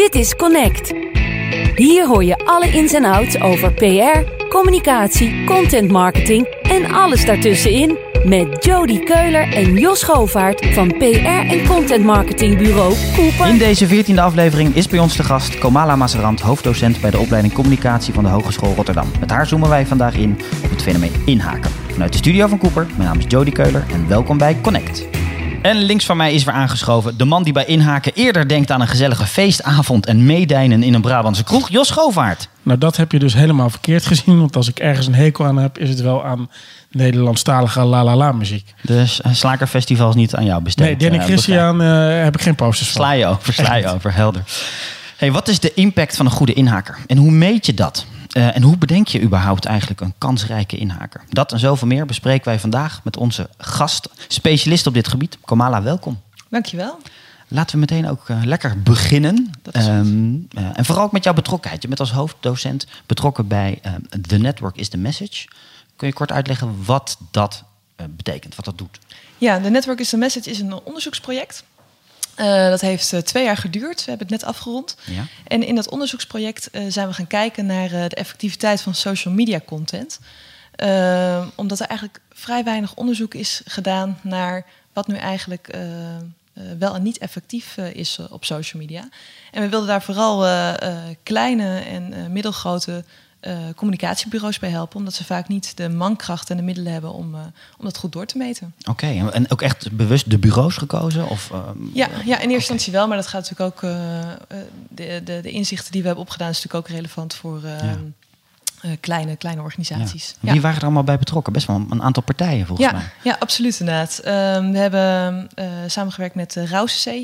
Dit is Connect. Hier hoor je alle ins en outs over PR, communicatie, content marketing en alles daartussenin met Jody Keuler en Jos Govaert van PR en content marketing bureau Cooper. In deze 14e aflevering is bij ons de gast Komala Mazerand, hoofddocent bij de opleiding Communicatie van de Hogeschool Rotterdam. Met haar zoomen wij vandaag in op het fenomeen inhaken. Vanuit de studio van Cooper, mijn naam is Jody Keuler en welkom bij Connect. En links van mij is weer aangeschoven de man die bij inhaken eerder denkt aan een gezellige feestavond en meedijnen in een Brabantse kroeg, Jos Govaert. Nou, dat heb je dus helemaal verkeerd gezien. Want als ik ergens een hekel aan heb, is het wel aan Nederlandstalige la la la muziek. Dus uh, Slakerfestival is niet aan jou besteed. Nee, Danny eh, Christian uh, heb ik geen posters van. Sla je over, sla je over, helder. Hey, wat is de impact van een goede inhaker? En hoe meet je dat? Uh, en hoe bedenk je überhaupt eigenlijk een kansrijke inhaker? Dat en zoveel meer bespreken wij vandaag met onze gast, specialist op dit gebied. Komala, welkom. Dankjewel. Laten we meteen ook uh, lekker beginnen. Um, uh, en vooral ook met jouw betrokkenheid. Je bent als hoofddocent betrokken bij uh, The Network is the Message. Kun je kort uitleggen wat dat betekent, wat dat doet? Ja, The Network is the Message is een onderzoeksproject. Uh, dat heeft uh, twee jaar geduurd. We hebben het net afgerond. Ja. En in dat onderzoeksproject uh, zijn we gaan kijken naar de effectiviteit van social media content. omdat er eigenlijk vrij weinig onderzoek is gedaan naar wat nu eigenlijk wel en niet effectief is op social media. En we wilden daar vooral kleine en middelgrote uh, communicatiebureaus bij helpen, omdat ze vaak niet de mankracht en de middelen hebben om, uh, om dat goed door te meten. Oké, okay, en ook echt bewust de bureaus gekozen? Of, uh, ja, ja, in eerste okay. instantie wel, maar dat gaat natuurlijk ook. de, de, de inzichten die we hebben opgedaan, is natuurlijk ook relevant voor. Ja. Uh, kleine, kleine organisaties. Ja. Wie waren er allemaal bij betrokken? Best wel een aantal partijen volgens ja, mij. Ja, absoluut inderdaad. Um, we hebben samengewerkt met uh,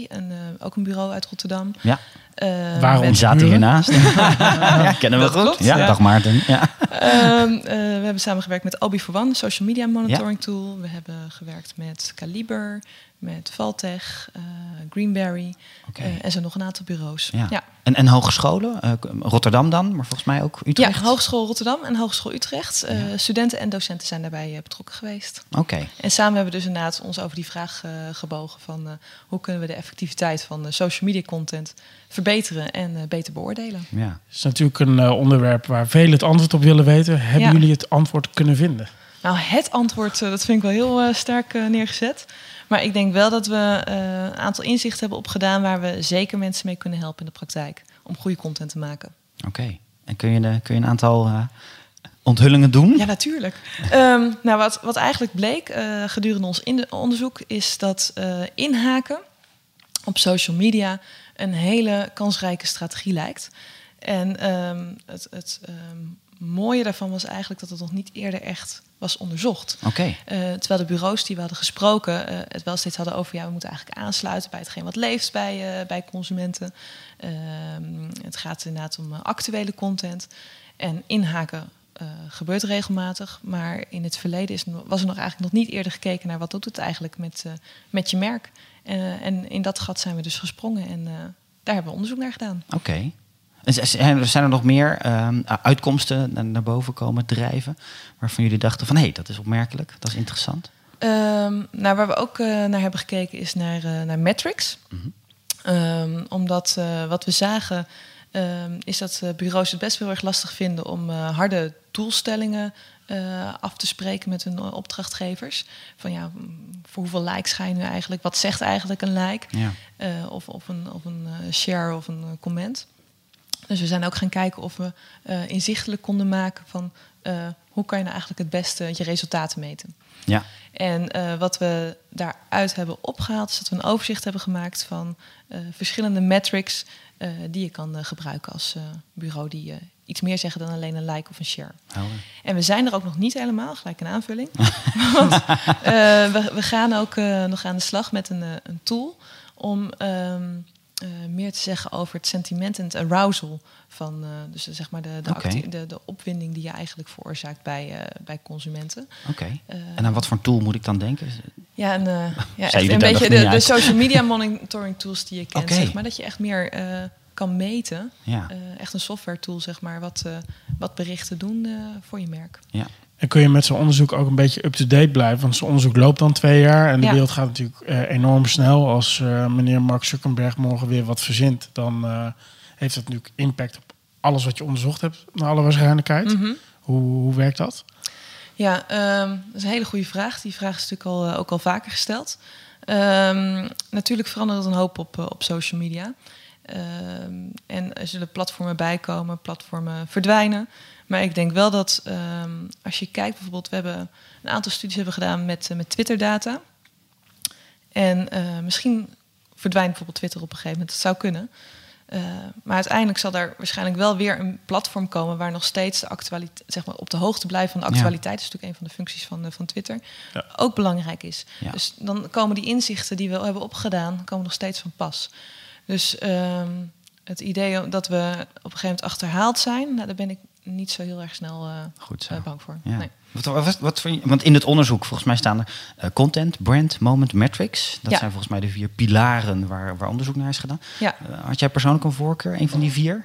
een, ook een bureau uit Rotterdam. Ja. Waarom zaten hiernaast? ja, kennen we goed. klopt, ja, ja. dag Maarten. Ja. Um, we hebben samengewerkt met for One, social media monitoring tool. We hebben gewerkt met Caliber, met Valtech, Greenberry okay. en zo nog een aantal bureaus. Ja. En, en hogescholen? Rotterdam dan, maar volgens mij ook Utrecht? Ja, Hogeschool Rotterdam en Hogeschool Utrecht. Studenten en docenten zijn daarbij betrokken geweest. Oké. Okay. En samen hebben we dus inderdaad ons over die vraag gebogen van hoe kunnen we de effectiviteit van social media content verbeteren en beter beoordelen. Ja. Het is natuurlijk een onderwerp waar velen het antwoord op willen weten. Hebben Ja. jullie het antwoord kunnen vinden? Nou, het antwoord, dat vind ik wel heel sterk neergezet. Maar ik denk wel dat we uh, een aantal inzichten hebben opgedaan waar we zeker mensen mee kunnen helpen in de praktijk om goede content te maken. Oké. Okay. En kun je, de, kun je een aantal uh, onthullingen doen? Ja, natuurlijk. um, nou, wat, wat eigenlijk bleek uh, gedurende ons in onderzoek is dat inhaken op social media een hele kansrijke strategie lijkt. En um, het, het um, mooie daarvan was eigenlijk dat het nog niet eerder echt was onderzocht. Okay. Uh, terwijl de bureaus die we hadden gesproken uh, het wel steeds hadden over... ja, we moeten eigenlijk aansluiten bij hetgeen wat leeft bij, uh, bij consumenten. het gaat inderdaad om actuele content. En inhaken gebeurt regelmatig. Maar in het verleden is, was er nog eigenlijk nog niet eerder gekeken... naar wat doet het eigenlijk met, met je merk. En in dat gat zijn we dus gesprongen en daar hebben we onderzoek naar gedaan. Oké. Okay. Zijn er nog meer uh, uitkomsten naar, boven komen drijven waarvan jullie dachten van hé, hey, dat is opmerkelijk, dat is interessant? Um, nou, waar we ook uh, naar hebben gekeken is naar, uh, naar metrics. Mhm. Mm -hmm. um, omdat wat we zagen um, is dat bureaus het best heel erg lastig vinden om harde doelstellingen af te spreken met hun opdrachtgevers. Van ja, voor hoeveel likes ga je nu eigenlijk? Wat zegt eigenlijk een like? Ja. of, of een, of een share of een comment. Dus we zijn ook gaan kijken of we uh, inzichtelijk konden maken van hoe kan je nou eigenlijk het beste je resultaten meten. Ja. En wat we daaruit hebben opgehaald is dat we een overzicht hebben gemaakt van verschillende metrics die je kan gebruiken als bureau die iets meer zeggen dan alleen een like of een share. En we zijn er ook nog niet helemaal, gelijk een aanvulling. Want we, we, gaan ook nog aan de slag met een, een tool om um, uh, meer te zeggen over het sentiment en het arousal van dus zeg maar de, de, okay. de, de, opwinding die je eigenlijk veroorzaakt bij, bij consumenten. Oké. Okay. en aan wat voor tool moet ik dan denken? Ja, een, ja echt een beetje de, de, social media monitoring tools die je kent, okay. zeg maar, dat je echt meer kan meten. Ja. echt een software tool, zeg maar, wat, wat berichten doen voor je merk. Ja. En kun je met zo'n onderzoek ook een beetje up-to-date blijven? Want zo'n onderzoek loopt dan twee jaar en de Ja. wereld gaat natuurlijk eh, enorm snel. Als eh, meneer Mark Zuckerberg morgen weer wat verzint, dan eh, heeft dat natuurlijk impact op alles wat je onderzocht hebt, naar alle waarschijnlijkheid. Mhm. hoe, hoe werkt dat? Ja, ehm, dat is een hele goede vraag. Die vraag is natuurlijk al, eh, ook al vaker gesteld. Ehm, natuurlijk verandert het een hoop op, eh, op social media. Ehm, en er zullen platformen bijkomen, platformen verdwijnen. Maar ik denk wel dat ehm, als je kijkt, bijvoorbeeld, we hebben een aantal studies hebben gedaan met, eh, met Twitter-data. En eh, misschien verdwijnt bijvoorbeeld Twitter op een gegeven moment. Dat zou kunnen. Uh, maar uiteindelijk zal er waarschijnlijk wel weer een platform komen waar nog steeds de actualiteit, zeg maar, op de hoogte blijven van de actualiteit. Dat is natuurlijk een van de functies van, van Twitter. Ja. Ook belangrijk is. Ja. Dus dan komen die inzichten die we hebben opgedaan, komen nog steeds van pas. Dus um, het idee dat we op een gegeven moment achterhaald zijn, nou, daar ben ik niet zo heel erg snel uh, Goed uh, bang voor. Ja. Nee. Wat, wat, wat, want in het onderzoek, volgens mij staan er uh, content, brand, moment, metrics. Dat ja. zijn volgens mij de vier pilaren waar, waar onderzoek naar is gedaan. Ja. had jij persoonlijk een voorkeur, een van die vier?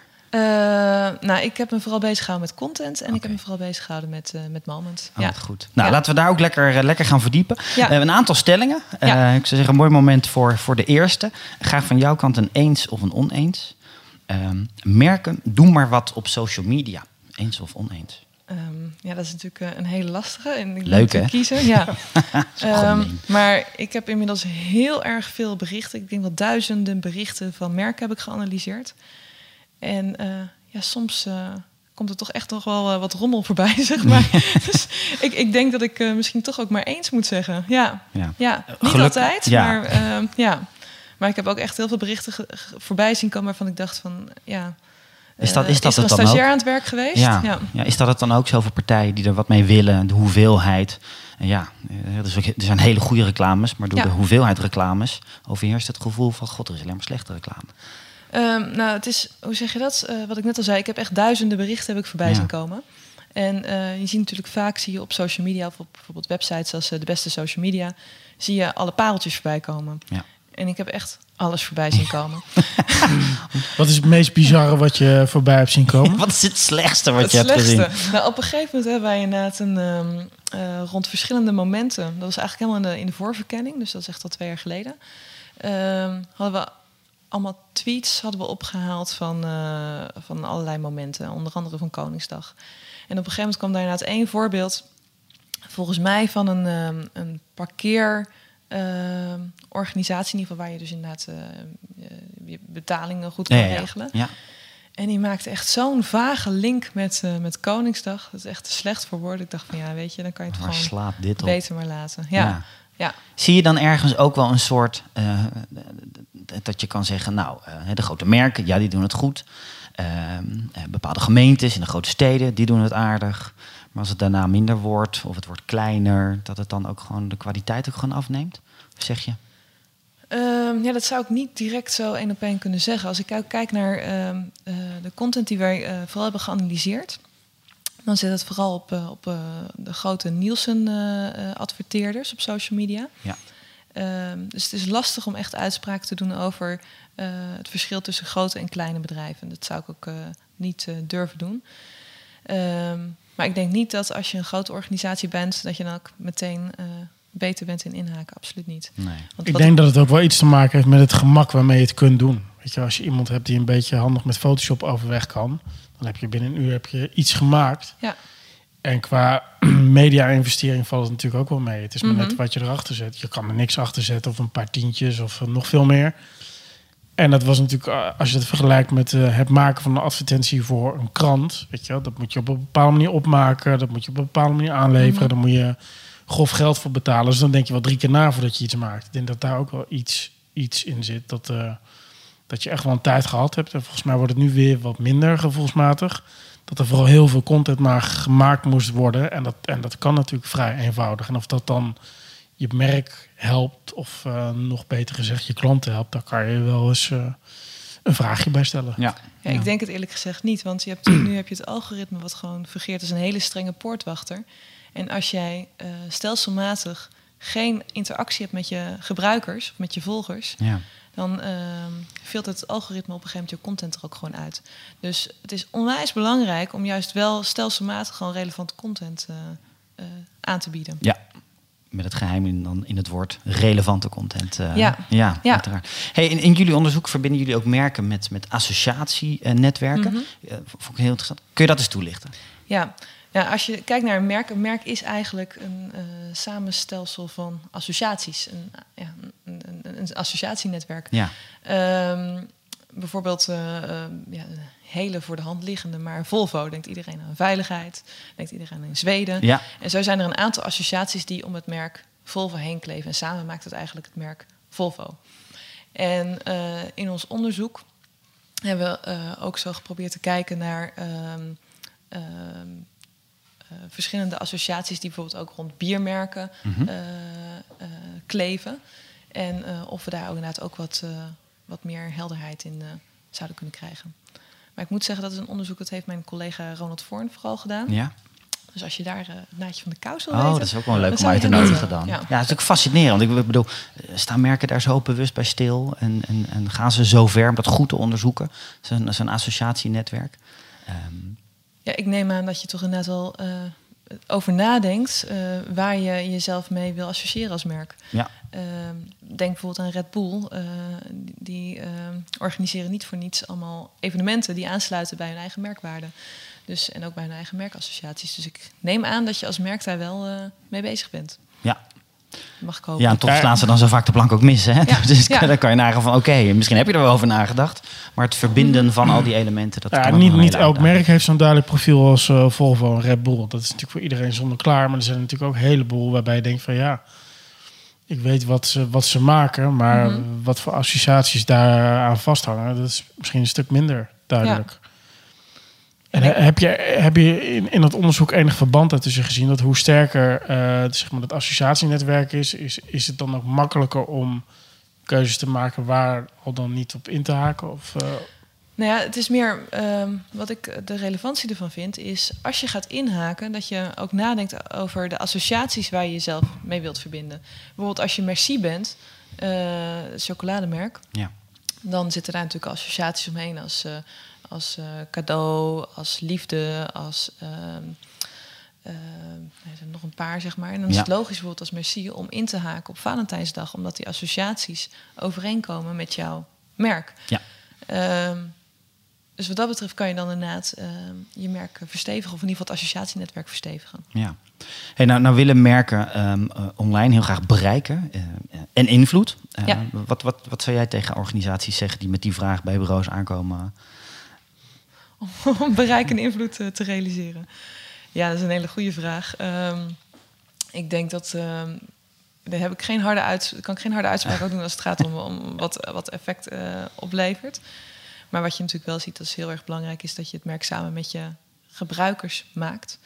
Nou, ik heb me vooral bezig gehouden met content en okay. ik heb me vooral bezig gehouden met, met moment. Oh, ja. goed. Nou, laten we daar ook lekker, lekker gaan verdiepen. een aantal stellingen. ik zou zeggen, een mooi moment voor, voor de eerste. Graag van jouw kant een eens of een oneens. Um, merken, doe maar wat op social media. Eens of oneens? Um, ja, dat is natuurlijk een hele lastige. En ik Leuk hè? Kiezen. Ja. um, maar ik heb inmiddels heel erg veel berichten. Ik denk wel duizenden berichten van merken heb ik geanalyseerd. En uh, ja, soms uh, komt er toch echt nog wel uh, wat rommel voorbij, zeg maar. dus ik, ik denk dat ik misschien toch ook maar eens moet zeggen. Ja, ja. ja. niet Geluk, altijd, ja. maar ja. Maar ik heb ook echt heel veel berichten voorbij zien komen waarvan ik dacht van ja. Is dat, is dat is er het een dan stagiair ook? aan het werk geweest? Ja. Ja. ja. Is dat het dan ook zoveel partijen die er wat mee willen? De hoeveelheid. En ja, dus er zijn hele goede reclames, maar door Ja. de hoeveelheid reclames overheerst het gevoel van god, er is alleen maar slechte reclame. Ehm, nou, het is, hoe zeg je dat? Eh, wat ik net al zei, ik heb echt duizenden berichten heb ik voorbij Ja. zien komen. En eh, je ziet natuurlijk vaak, zie je op social media of op bijvoorbeeld websites als eh, de beste social media, zie je alle pareltjes voorbij komen. Ja. En ik heb echt alles voorbij zien komen. Wat is het meest bizarre wat je voorbij hebt zien komen? Wat is het slechtste wat Het je hebt gezien? slechtste. Nou, op een gegeven moment hebben wij inderdaad een, ehm, eh, rond verschillende momenten. Dat was eigenlijk helemaal in de, in de voorverkenning, dus dat is echt al twee jaar geleden. ehm, hadden we allemaal tweets hadden we opgehaald van, eh, van allerlei momenten, onder andere van Koningsdag. En op een gegeven moment kwam daar inderdaad één voorbeeld, volgens mij van een, ehm, een parkeer. ehm, organisatie, in ieder geval waar je dus inderdaad eh, je- betalingen goed kan Ja, ja, ja. regelen. Ja. En die maakte echt zo'n vage link met, eh, met Koningsdag. Dat is echt te slecht voor woorden. Ik dacht van ja, weet je, dan kan je het gewoon slaat dit op? beter maar laten. Ja, Ja. Zie je dan ergens ook wel een soort eh, dat je kan zeggen, nou, eh, de grote merken, ja, die doen het goed. Ehm, eh, bepaalde gemeentes in de grote steden, die doen het aardig. Maar als het daarna minder wordt of het wordt kleiner, dat het dan ook gewoon de kwaliteit ook gewoon afneemt? Of zeg je? Ehm, ja, dat zou ik niet direct zo één op één kunnen zeggen. Als ik ook kijk naar ehm, eh, de content die wij vooral hebben geanalyseerd, dan zit het vooral op, eh, op eh, de grote Nielsen-adverteerders op social media. Ja. Ehm, dus het is lastig om echt uitspraken te doen over eh, het verschil tussen grote en kleine bedrijven. Dat zou ik ook eh, niet eh, durven doen. Ehm, maar ik denk niet dat als je een grote organisatie bent, dat je dan ook meteen eh, beter bent in inhaken. Absoluut niet. Nee. Want Ik denk dat het ook wel iets te maken heeft met het gemak waarmee je het kunt doen. Weet je, als je iemand hebt die een beetje handig met Photoshop overweg kan, dan heb je binnen een uur heb je iets gemaakt. Ja. En qua media-investering valt het natuurlijk ook wel mee. Het is maar Mhm. net wat je erachter zet. Je kan er niks achter zetten of een paar tientjes of eh, nog veel meer. En dat was natuurlijk, eh, als je het vergelijkt met eh, het maken van een advertentie voor een krant, weet je, dat moet je op een bepaalde manier opmaken, dat moet je op een bepaalde manier aanleveren, Mhm. daar moet je grof geld voor betalen. Dus dan denk je wel drie keer na voordat je iets maakt. Ik denk dat daar ook wel iets, iets in zit, dat, dat je echt wel een tijd gehad hebt. En volgens mij wordt het nu weer wat minder gevoelsmatig. Dat er vooral heel veel content maar gemaakt moest worden. En dat, en dat kan natuurlijk vrij eenvoudig. En of dat dan je merk helpt, of eh, nog beter gezegd je klanten helpt, daar kan je wel eens eh, een vraagje bij stellen. Ja. Ja, ik denk het eerlijk gezegd niet. Want je hebt, nu heb je het algoritme wat gewoon fungeert als een hele strenge poortwachter. En als jij eh, stelselmatig geen interactie hebt met je gebruikers of met je volgers, Ja. Dan ehm filtert het algoritme op een gegeven moment je content er ook gewoon uit. Dus het is onwijs belangrijk om juist wel stelselmatig gewoon relevante content eh, eh, aan te bieden. Ja. met het geheim in, dan in het woord relevante content. Uh, ja, ja, ja. uiteraard. Hey, in, in, jullie onderzoek verbinden jullie ook merken met, met associatienetwerken. Mm -hmm. vond ik heel interessant. Kun je dat eens toelichten? Ja. Ja, als je kijkt naar een merk, een merk is eigenlijk een uh, samenstelsel van associaties. Een, ja, een, een, een associatienetwerk. Ja. Um, bijvoorbeeld uh, uh, ja, hele voor de hand liggende, maar Volvo denkt iedereen aan veiligheid, denkt iedereen aan Zweden. Ja. En zo zijn er een aantal associaties die om het merk Volvo heen kleven. En samen maakt het eigenlijk het merk Volvo. En uh, in ons onderzoek hebben we ook zo geprobeerd te kijken naar um, um, uh, verschillende associaties die bijvoorbeeld ook rond biermerken mm -hmm. kleven. En of we daar ook inderdaad ook wat, wat meer helderheid in zouden kunnen krijgen. Maar ik moet zeggen, dat is een onderzoek dat heeft mijn collega Ronald Voorn vooral gedaan. Ja. Dus als je daar uh, het naadje van de kous wil oh, weten... dat is ook wel leuk om uit te nodigen dan. Ja. ja, het is ook fascinerend. Ik bedoel, staan merken daar zo bewust bij stil? En, en, en gaan ze zo ver om dat goed te onderzoeken? Zo'n zo'n associatienetwerk. Um, ja, ik neem aan dat je toch inderdaad wel uh, over nadenkt... Uh, waar je jezelf mee wil associëren als merk. Ja. Uh, denk bijvoorbeeld aan Red Bull. Uh, die uh, organiseren niet voor niets allemaal evenementen die aansluiten bij hun eigen merkwaarde. Dus, en ook bij hun eigen merkassociaties. Dus ik neem aan dat je als merk daar wel mee bezig bent. Ja. Mag ik hopen. Ja, en toch slaan ze dan zo vaak de plank ook mis. Hè? Ja. Dus Ja. dan kan je nagaan van oké, misschien heb je er wel over nagedacht. Maar het verbinden van al die elementen, dat Ja, kan niet, niet elk uitdaging. merk heeft zo'n duidelijk profiel als eh, Volvo en Red Bull. Dat is natuurlijk voor iedereen zonder klaar. Maar er zijn natuurlijk ook een heleboel waarbij je denkt van ja, ik weet wat ze, wat ze maken. Maar Mhm. wat voor associaties daar aan vasthangen, dat is misschien een stuk minder duidelijk. En he- heb je, heb je in, in dat onderzoek enig verband daartussen gezien dat hoe sterker eh, zeg maar, het associatienetwerk is, is, is het dan ook makkelijker om keuzes te maken waar al dan niet op in te haken? Of, eh, Nou ja, het is meer ehm, wat ik de relevantie ervan vind, is als je gaat inhaken, dat je ook nadenkt over de associaties waar je jezelf mee wilt verbinden. Bijvoorbeeld als je Merci bent, eh, chocolademerk, Ja. dan zitten daar natuurlijk associaties omheen als, eh, als eh, cadeau, als liefde, als. ehm, ehm, er zijn nog een paar, zeg maar. En dan is het logisch bijvoorbeeld als Merci om in te haken op Valentijnsdag, omdat die associaties overeenkomen met jouw merk. Ja. Ehm, dus wat dat betreft kan je dan inderdaad je merk verstevigen, of in ieder geval het associatienetwerk verstevigen. Ja. Hey, nou, nou willen merken eh, online heel graag bereiken eh, en invloed. Ja. wat, wat, wat zou jij tegen organisaties zeggen die met die vraag bij bureaus aankomen? om bereik en invloed eh, te realiseren? Ja, dat is een hele goede vraag. Ehm, ik denk dat. ehm, daar heb ik geen harde uits kan ik geen harde uitspraak over doen als het gaat om, wat, wat effect eh, oplevert. Maar wat je natuurlijk wel ziet, dat is heel erg belangrijk, is dat je het merk samen met je gebruikers maakt.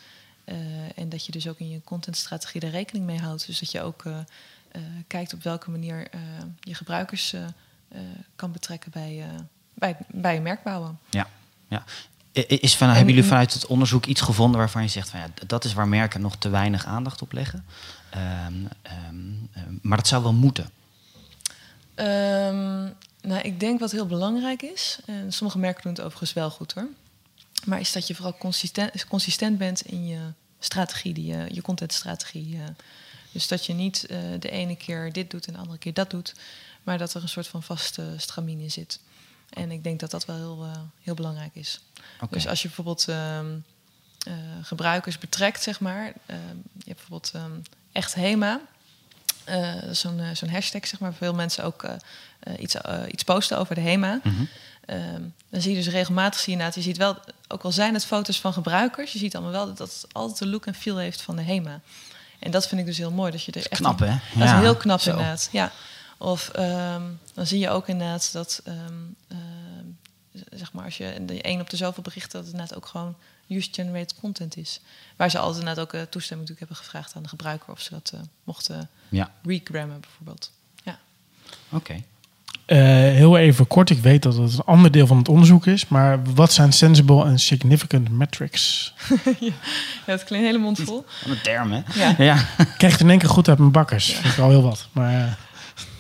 Eh, en dat je dus ook in je contentstrategie daar rekening mee houdt. Dus dat je ook kijkt op welke manier je gebruikers kan betrekken bij, bij, bij je merk bouwen. Ja. Ja. Is van, hebben jullie vanuit het onderzoek iets gevonden waarvan je zegt van ja, dat is waar merken nog te weinig aandacht op leggen? Ehm, ehm, ehm, maar dat zou wel moeten. Nou, ik denk wat heel belangrijk is, en sommige merken doen het overigens wel goed hoor, maar is dat je vooral consistent, consistent bent in je strategie, die, je, je contentstrategie. eh. dus dat je niet eh, de ene keer dit doet en de andere keer dat doet, maar dat er een soort van vaste stramien in zit. En ik denk dat dat wel heel, eh, heel belangrijk is. Dus als je bijvoorbeeld ehm, eh, gebruikers betrekt, zeg maar. ehm, je hebt bijvoorbeeld ehm, echt HEMA. Is zo'n zo'n hashtag, zeg maar. Veel mensen ook iets, iets posten over de HEMA. Mhm. Dan zie je dus regelmatig, zie je, inderdaad, je ziet wel, ook al zijn het foto's van gebruikers, je ziet allemaal wel dat, dat het altijd de look en feel heeft van de HEMA. En dat vind ik dus heel mooi. Dat je er echt knap, hè? Dat Ja, is heel knap zo. inderdaad. Ja. Of ehm, dan zie je ook inderdaad dat, ehm, ehm, zeg maar, als je de één op de zoveel berichten, dat het inderdaad ook gewoon user-generated content is. Waar ze altijd inderdaad ook eh, toestemming natuurlijk hebben gevraagd aan de gebruiker of ze dat eh, mochten Ja, regrammen bijvoorbeeld. Ja. oké. Eh, heel even kort, ik weet dat het een ander deel van het onderzoek is, maar wat zijn sensible en significant metrics? ja, dat klinkt een hele mond vol. Wat een term, hè? Ja. Ja. Ik krijg het in één keer goed uit mijn bakkers. Vind ik al heel wat. Maar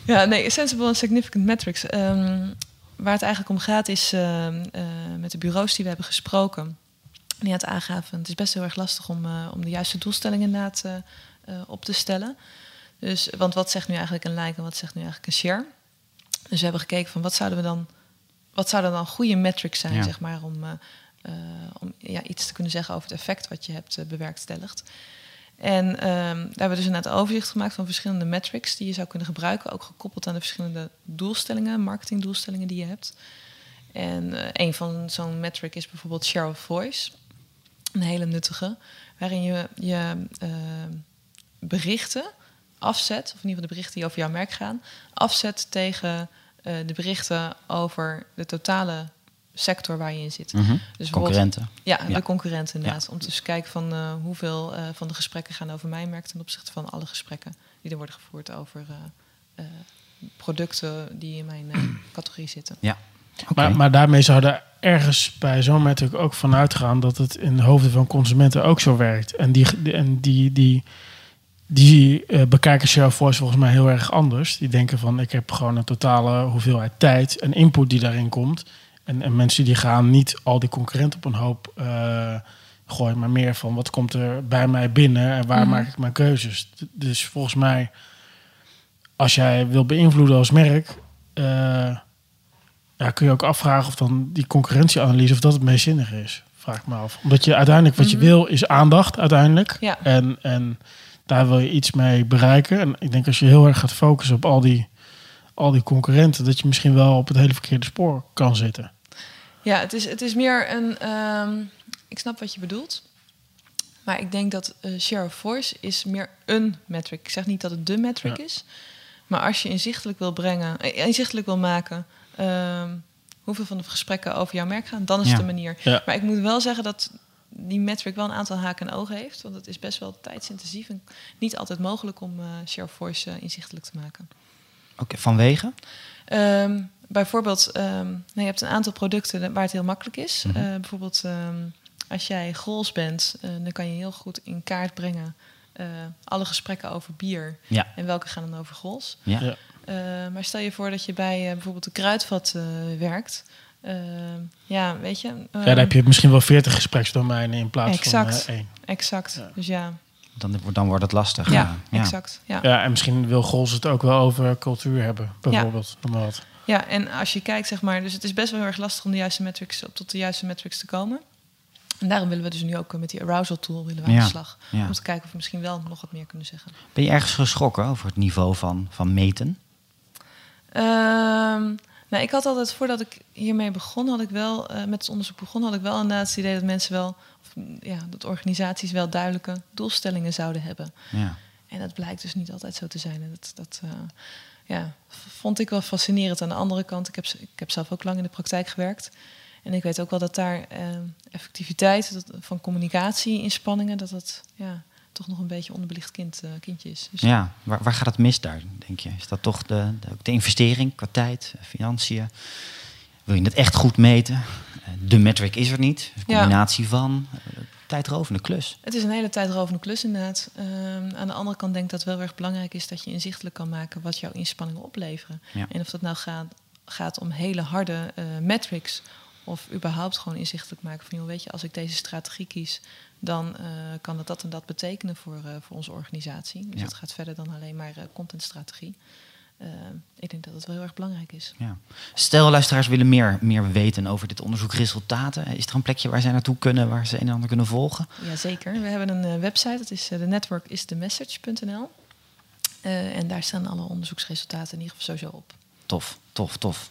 Ja, nee, sensible en significant metrics. Ehm, waar het eigenlijk om gaat is ehm, eh, met de bureaus die we hebben gesproken. Die het aangaven, het is best heel erg lastig om, eh, om de juiste doelstellingen inderdaad eh, op te stellen. Dus, want wat zegt nu eigenlijk een like en wat zegt nu eigenlijk een share? Dus we hebben gekeken van wat zouden we dan, wat zouden dan goede metrics zijn, Ja. zeg maar, om, om ja, iets te kunnen zeggen over het effect wat je hebt bewerkstelligd. En ehm, daar hebben we dus een overzicht gemaakt van verschillende metrics die je zou kunnen gebruiken, ook gekoppeld aan de verschillende doelstellingen, marketingdoelstellingen die je hebt. En eh, een van zo'n metric is bijvoorbeeld share of voice, een hele nuttige, waarin je je eh, berichten afzet, of in ieder geval de berichten die over jouw merk gaan, afzet tegen eh, de berichten over de totale sector waar je in zit. Mhm. Dus Concurrenten. ja, Ja. de concurrenten inderdaad. Om te eens kijken van eh, hoeveel eh, van de gesprekken gaan over mijn merk ten opzichte van alle gesprekken die er worden gevoerd over eh, eh, producten die in mijn eh, categorie zitten. Ja. Maar, maar daarmee zouden ergens bij zo'n metric ook vanuit gaan dat het in de hoofden van consumenten ook zo werkt. En die, die- en die, die, die eh, bekijken volgens mij heel erg anders. Die denken van ik heb gewoon een totale hoeveelheid tijd en input die daarin komt. En, en mensen die gaan niet al die concurrenten op een hoop eh, gooien, maar meer van wat komt er bij mij binnen en waar Mhm. maak ik mijn keuzes. Dus volgens mij, als jij wil beïnvloeden als merk, eh, ja, kun je ook afvragen of dan die concurrentieanalyse of dat het meest zinnig is. Vraag ik me af. Omdat je uiteindelijk wat je Mhm. wil is aandacht uiteindelijk. Ja. En, en daar wil je iets mee bereiken. En ik denk als je heel erg gaat focussen op al die, al die concurrenten, dat je misschien wel op het hele verkeerde spoor kan zitten. Ja, het is, het is meer een. ehm, ik snap wat je bedoelt. Maar ik denk dat eh, share of voice is meer een metric. Ik zeg niet dat het de metric Ja. is. Maar als je inzichtelijk wil brengen, eh, inzichtelijk wil maken ehm, hoeveel van de gesprekken over jouw merk gaan, dan is Ja. het de manier. Ja. Maar ik moet wel zeggen dat die metric wel een aantal haken en ogen heeft. Want het is best wel tijdsintensief en niet altijd mogelijk om eh, share of voice inzichtelijk te maken. Oké, vanwege? Ehm, bijvoorbeeld, ehm, nou, je hebt een aantal producten waar het heel makkelijk is. Mhm. Eh, bijvoorbeeld, ehm, als jij grols bent, eh, dan kan je heel goed in kaart brengen eh, alle gesprekken over bier. Ja. En welke gaan dan over grols. Ja. Ja. Eh, maar stel je voor dat je bij eh, bijvoorbeeld de kruidvat eh, werkt. Ehm, ja, weet je. ja, ehm, dan heb je misschien wel 40 gespreksdomeinen in plaats Exact. van één. Exact. Ja. Dus ja, Dan, dan wordt het lastig. ja, ja. exact. Ja. Ja, en misschien wil Gols het ook wel over cultuur hebben, bijvoorbeeld. Wat. Ja, en als je kijkt, zeg maar, dus het is best wel heel erg lastig om de juiste metrics, op tot de juiste metrics te komen. En daarom willen we dus nu ook met die arousal tool willen we aan de slag. ja. Om te kijken of we misschien wel nog wat meer kunnen zeggen. Ben je ergens geschrokken over het niveau van, van meten? Ehm, nou, ik had altijd, voordat ik hiermee begon, had ik wel, eh, met het onderzoek begon, had ik wel inderdaad het idee dat mensen wel, of, mm, ja, dat organisaties wel duidelijke doelstellingen zouden hebben. Ja. En dat blijkt dus niet altijd zo te zijn. En dat, dat eh, ja, vond ik wel fascinerend. Aan de andere kant, ik heb, ik heb zelf ook lang in de praktijk gewerkt. En ik weet ook wel dat daar eh, effectiviteit dat, van communicatie-inspanningen, dat dat ja, toch nog een beetje onderbelicht kind, eh, kindje is. Dus, Ja, waar, waar gaat het mis daar, denk je? Is dat toch de, de, de investering qua tijd, eh, financiën? Wil je het echt goed meten? De metric is er niet. Een Ja. combinatie van. Tijdrovende klus. Het is een hele tijdrovende klus inderdaad. Ehm, aan de andere kant denk ik dat het wel erg belangrijk is dat je inzichtelijk kan maken wat jouw inspanningen opleveren. Ja. En of dat nou gaat, gaat om hele harde eh, metrics of überhaupt gewoon inzichtelijk maken van, joh, weet je, als ik deze strategie kies, dan eh, kan dat dat en dat betekenen voor, eh, voor onze organisatie. Dus Ja. dat gaat verder dan alleen maar contentstrategie. Eh, ik denk dat het wel heel erg belangrijk is. Ja. Stel, luisteraars willen meer, meer weten over dit onderzoekresultaten. Is er een plekje waar zij naartoe kunnen, waar ze een en ander kunnen volgen? Jazeker. We hebben een eh, website, dat is eh, de networkisthemessage.nl. En daar staan alle onderzoeksresultaten in ieder geval sowieso op. Tof, tof, tof.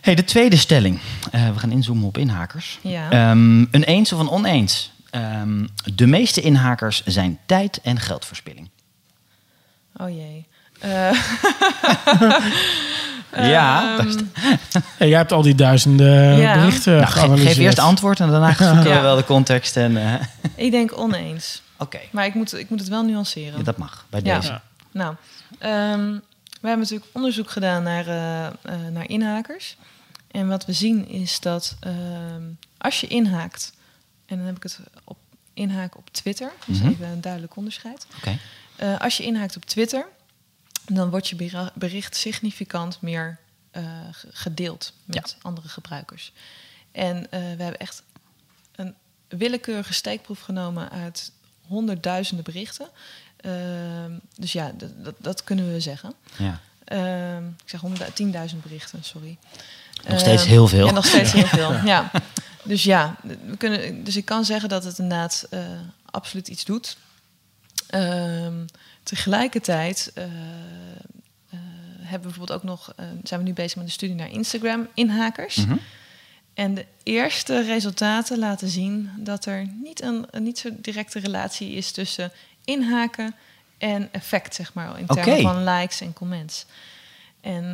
Hey, de tweede stelling. We gaan inzoomen op inhakers. Ja. Ehm, een eens of een oneens? Ehm, de meeste inhakers zijn tijd- en geldverspilling. Oh jee. Eh, Ja, ehm, jij hebt al die duizenden Ja. berichten Nou, ge- geanalyseerd. geef eerst antwoord en daarna zoeken we Ja. wel de context. En, eh, ik denk oneens. Oké, Maar ik moet, ik moet het wel nuanceren. ja, dat mag bij deze. Ja. Nou, ehm, we hebben natuurlijk onderzoek gedaan naar, eh, eh, naar inhakers. En wat we zien is dat ehm, als je inhaakt, en dan heb ik het op inhaken op Twitter, dus Mhm. even een duidelijk onderscheid. Oké. Eh, als je inhaakt op Twitter, dan wordt je bericht significant meer eh, ge- gedeeld met andere gebruikers. En eh, we hebben echt een willekeurige steekproef genomen uit honderdduizenden berichten. Ehm, dus ja, dat, dat, kunnen we zeggen. Ja. Ehm, ik zeg 100 10.000 berichten, sorry. Nog steeds heel veel. Ja, nog steeds heel veel. Ja. Dus ja, we kunnen, dus ik kan zeggen dat het inderdaad eh, absoluut iets doet. Ehm, tegelijkertijd eh, eh, hebben we bijvoorbeeld ook nog, eh, zijn we nu bezig met een studie naar Instagram-inhakers. Mhm. En de eerste resultaten laten zien dat er niet een, een niet zo directe relatie is tussen inhaken en effect, zeg maar, in termen van likes en comments. En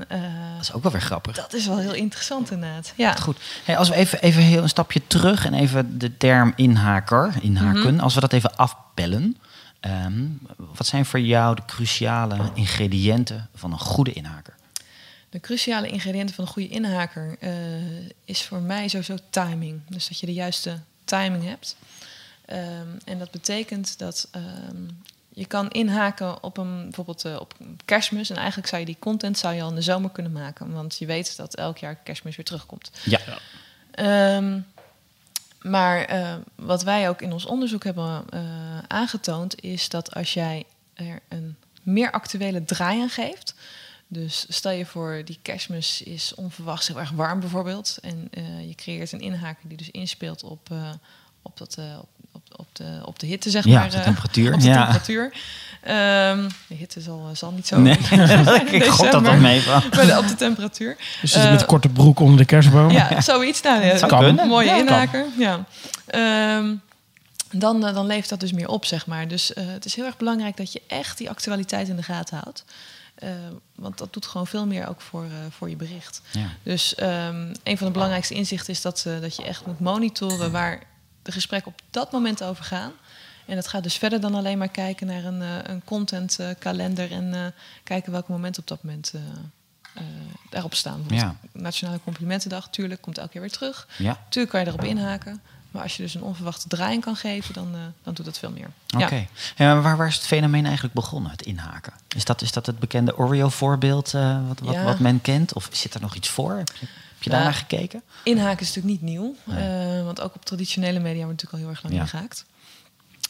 Dat is ook wel weer grappig. dat is wel heel interessant inderdaad. Ja. Goed. Hey, als we even, even heel een stapje terug en even de term inhaker, inhaken, Mhm. als we dat even afbellen. Ehm, wat zijn voor jou de cruciale ingrediënten van een goede inhaker? De cruciale ingrediënten van een goede inhaker eh, is voor mij sowieso timing. Dus dat je de juiste timing hebt. Ehm, en dat betekent dat ehm, je kan inhaken op een bijvoorbeeld eh, op kerstmis. En eigenlijk zou je die content zou je al in de zomer kunnen maken. Want je weet dat elk jaar kerstmis weer terugkomt. Ja. Maar eh, wat wij ook in ons onderzoek hebben eh, aangetoond, is dat als jij er een meer actuele draai aan geeft. Dus stel je voor, die kerstmis is onverwachts heel erg warm bijvoorbeeld. En eh, je creëert een inhaker die dus inspeelt op, op, dat, eh, op, op, de, op de hitte, zeg Ja, maar. op de eh, temperatuur. op de Ja. temperatuur. Ehm, de hitte zal, zal niet zo... Nee, ik god dat wel mee van. Maar de- op de temperatuur. Je zit met Eh, korte broek onder de kerstboom. Ja, zoiets. Nou, ja, Zou Kan. een mooie Ja, kan. inhaker. Ja. Ehm, dan, eh, dan levert dat dus meer op, zeg maar. Dus eh, het is heel erg belangrijk dat je echt die actualiteit in de gaten houdt. Eh, want dat doet gewoon veel meer ook voor, eh, voor je bericht. Ja. Dus ehm, een van de belangrijkste inzichten is dat, eh, dat je echt moet monitoren waar de gesprekken op dat moment over gaan. En dat gaat dus verder dan alleen maar kijken naar een, eh, een contentkalender en eh, kijken welke momenten op dat moment eh, daarop staan. Bijvoorbeeld Nationale Complimentendag, tuurlijk, komt elke keer weer terug. Ja. Tuurlijk kan je erop inhaken. Maar als je dus een onverwachte draaiing kan geven, dan, dan doet dat veel meer. Oké. Ja. Ja, waar, waar is het fenomeen eigenlijk begonnen, het inhaken? Is dat, is dat het bekende Oreo-voorbeeld wat, wat, Ja. wat men kent? Of zit er nog iets voor? Je, daarnaar gekeken? Inhaken is natuurlijk niet nieuw. Nee. eh, want ook op traditionele media wordt natuurlijk al heel erg lang ingehaakt.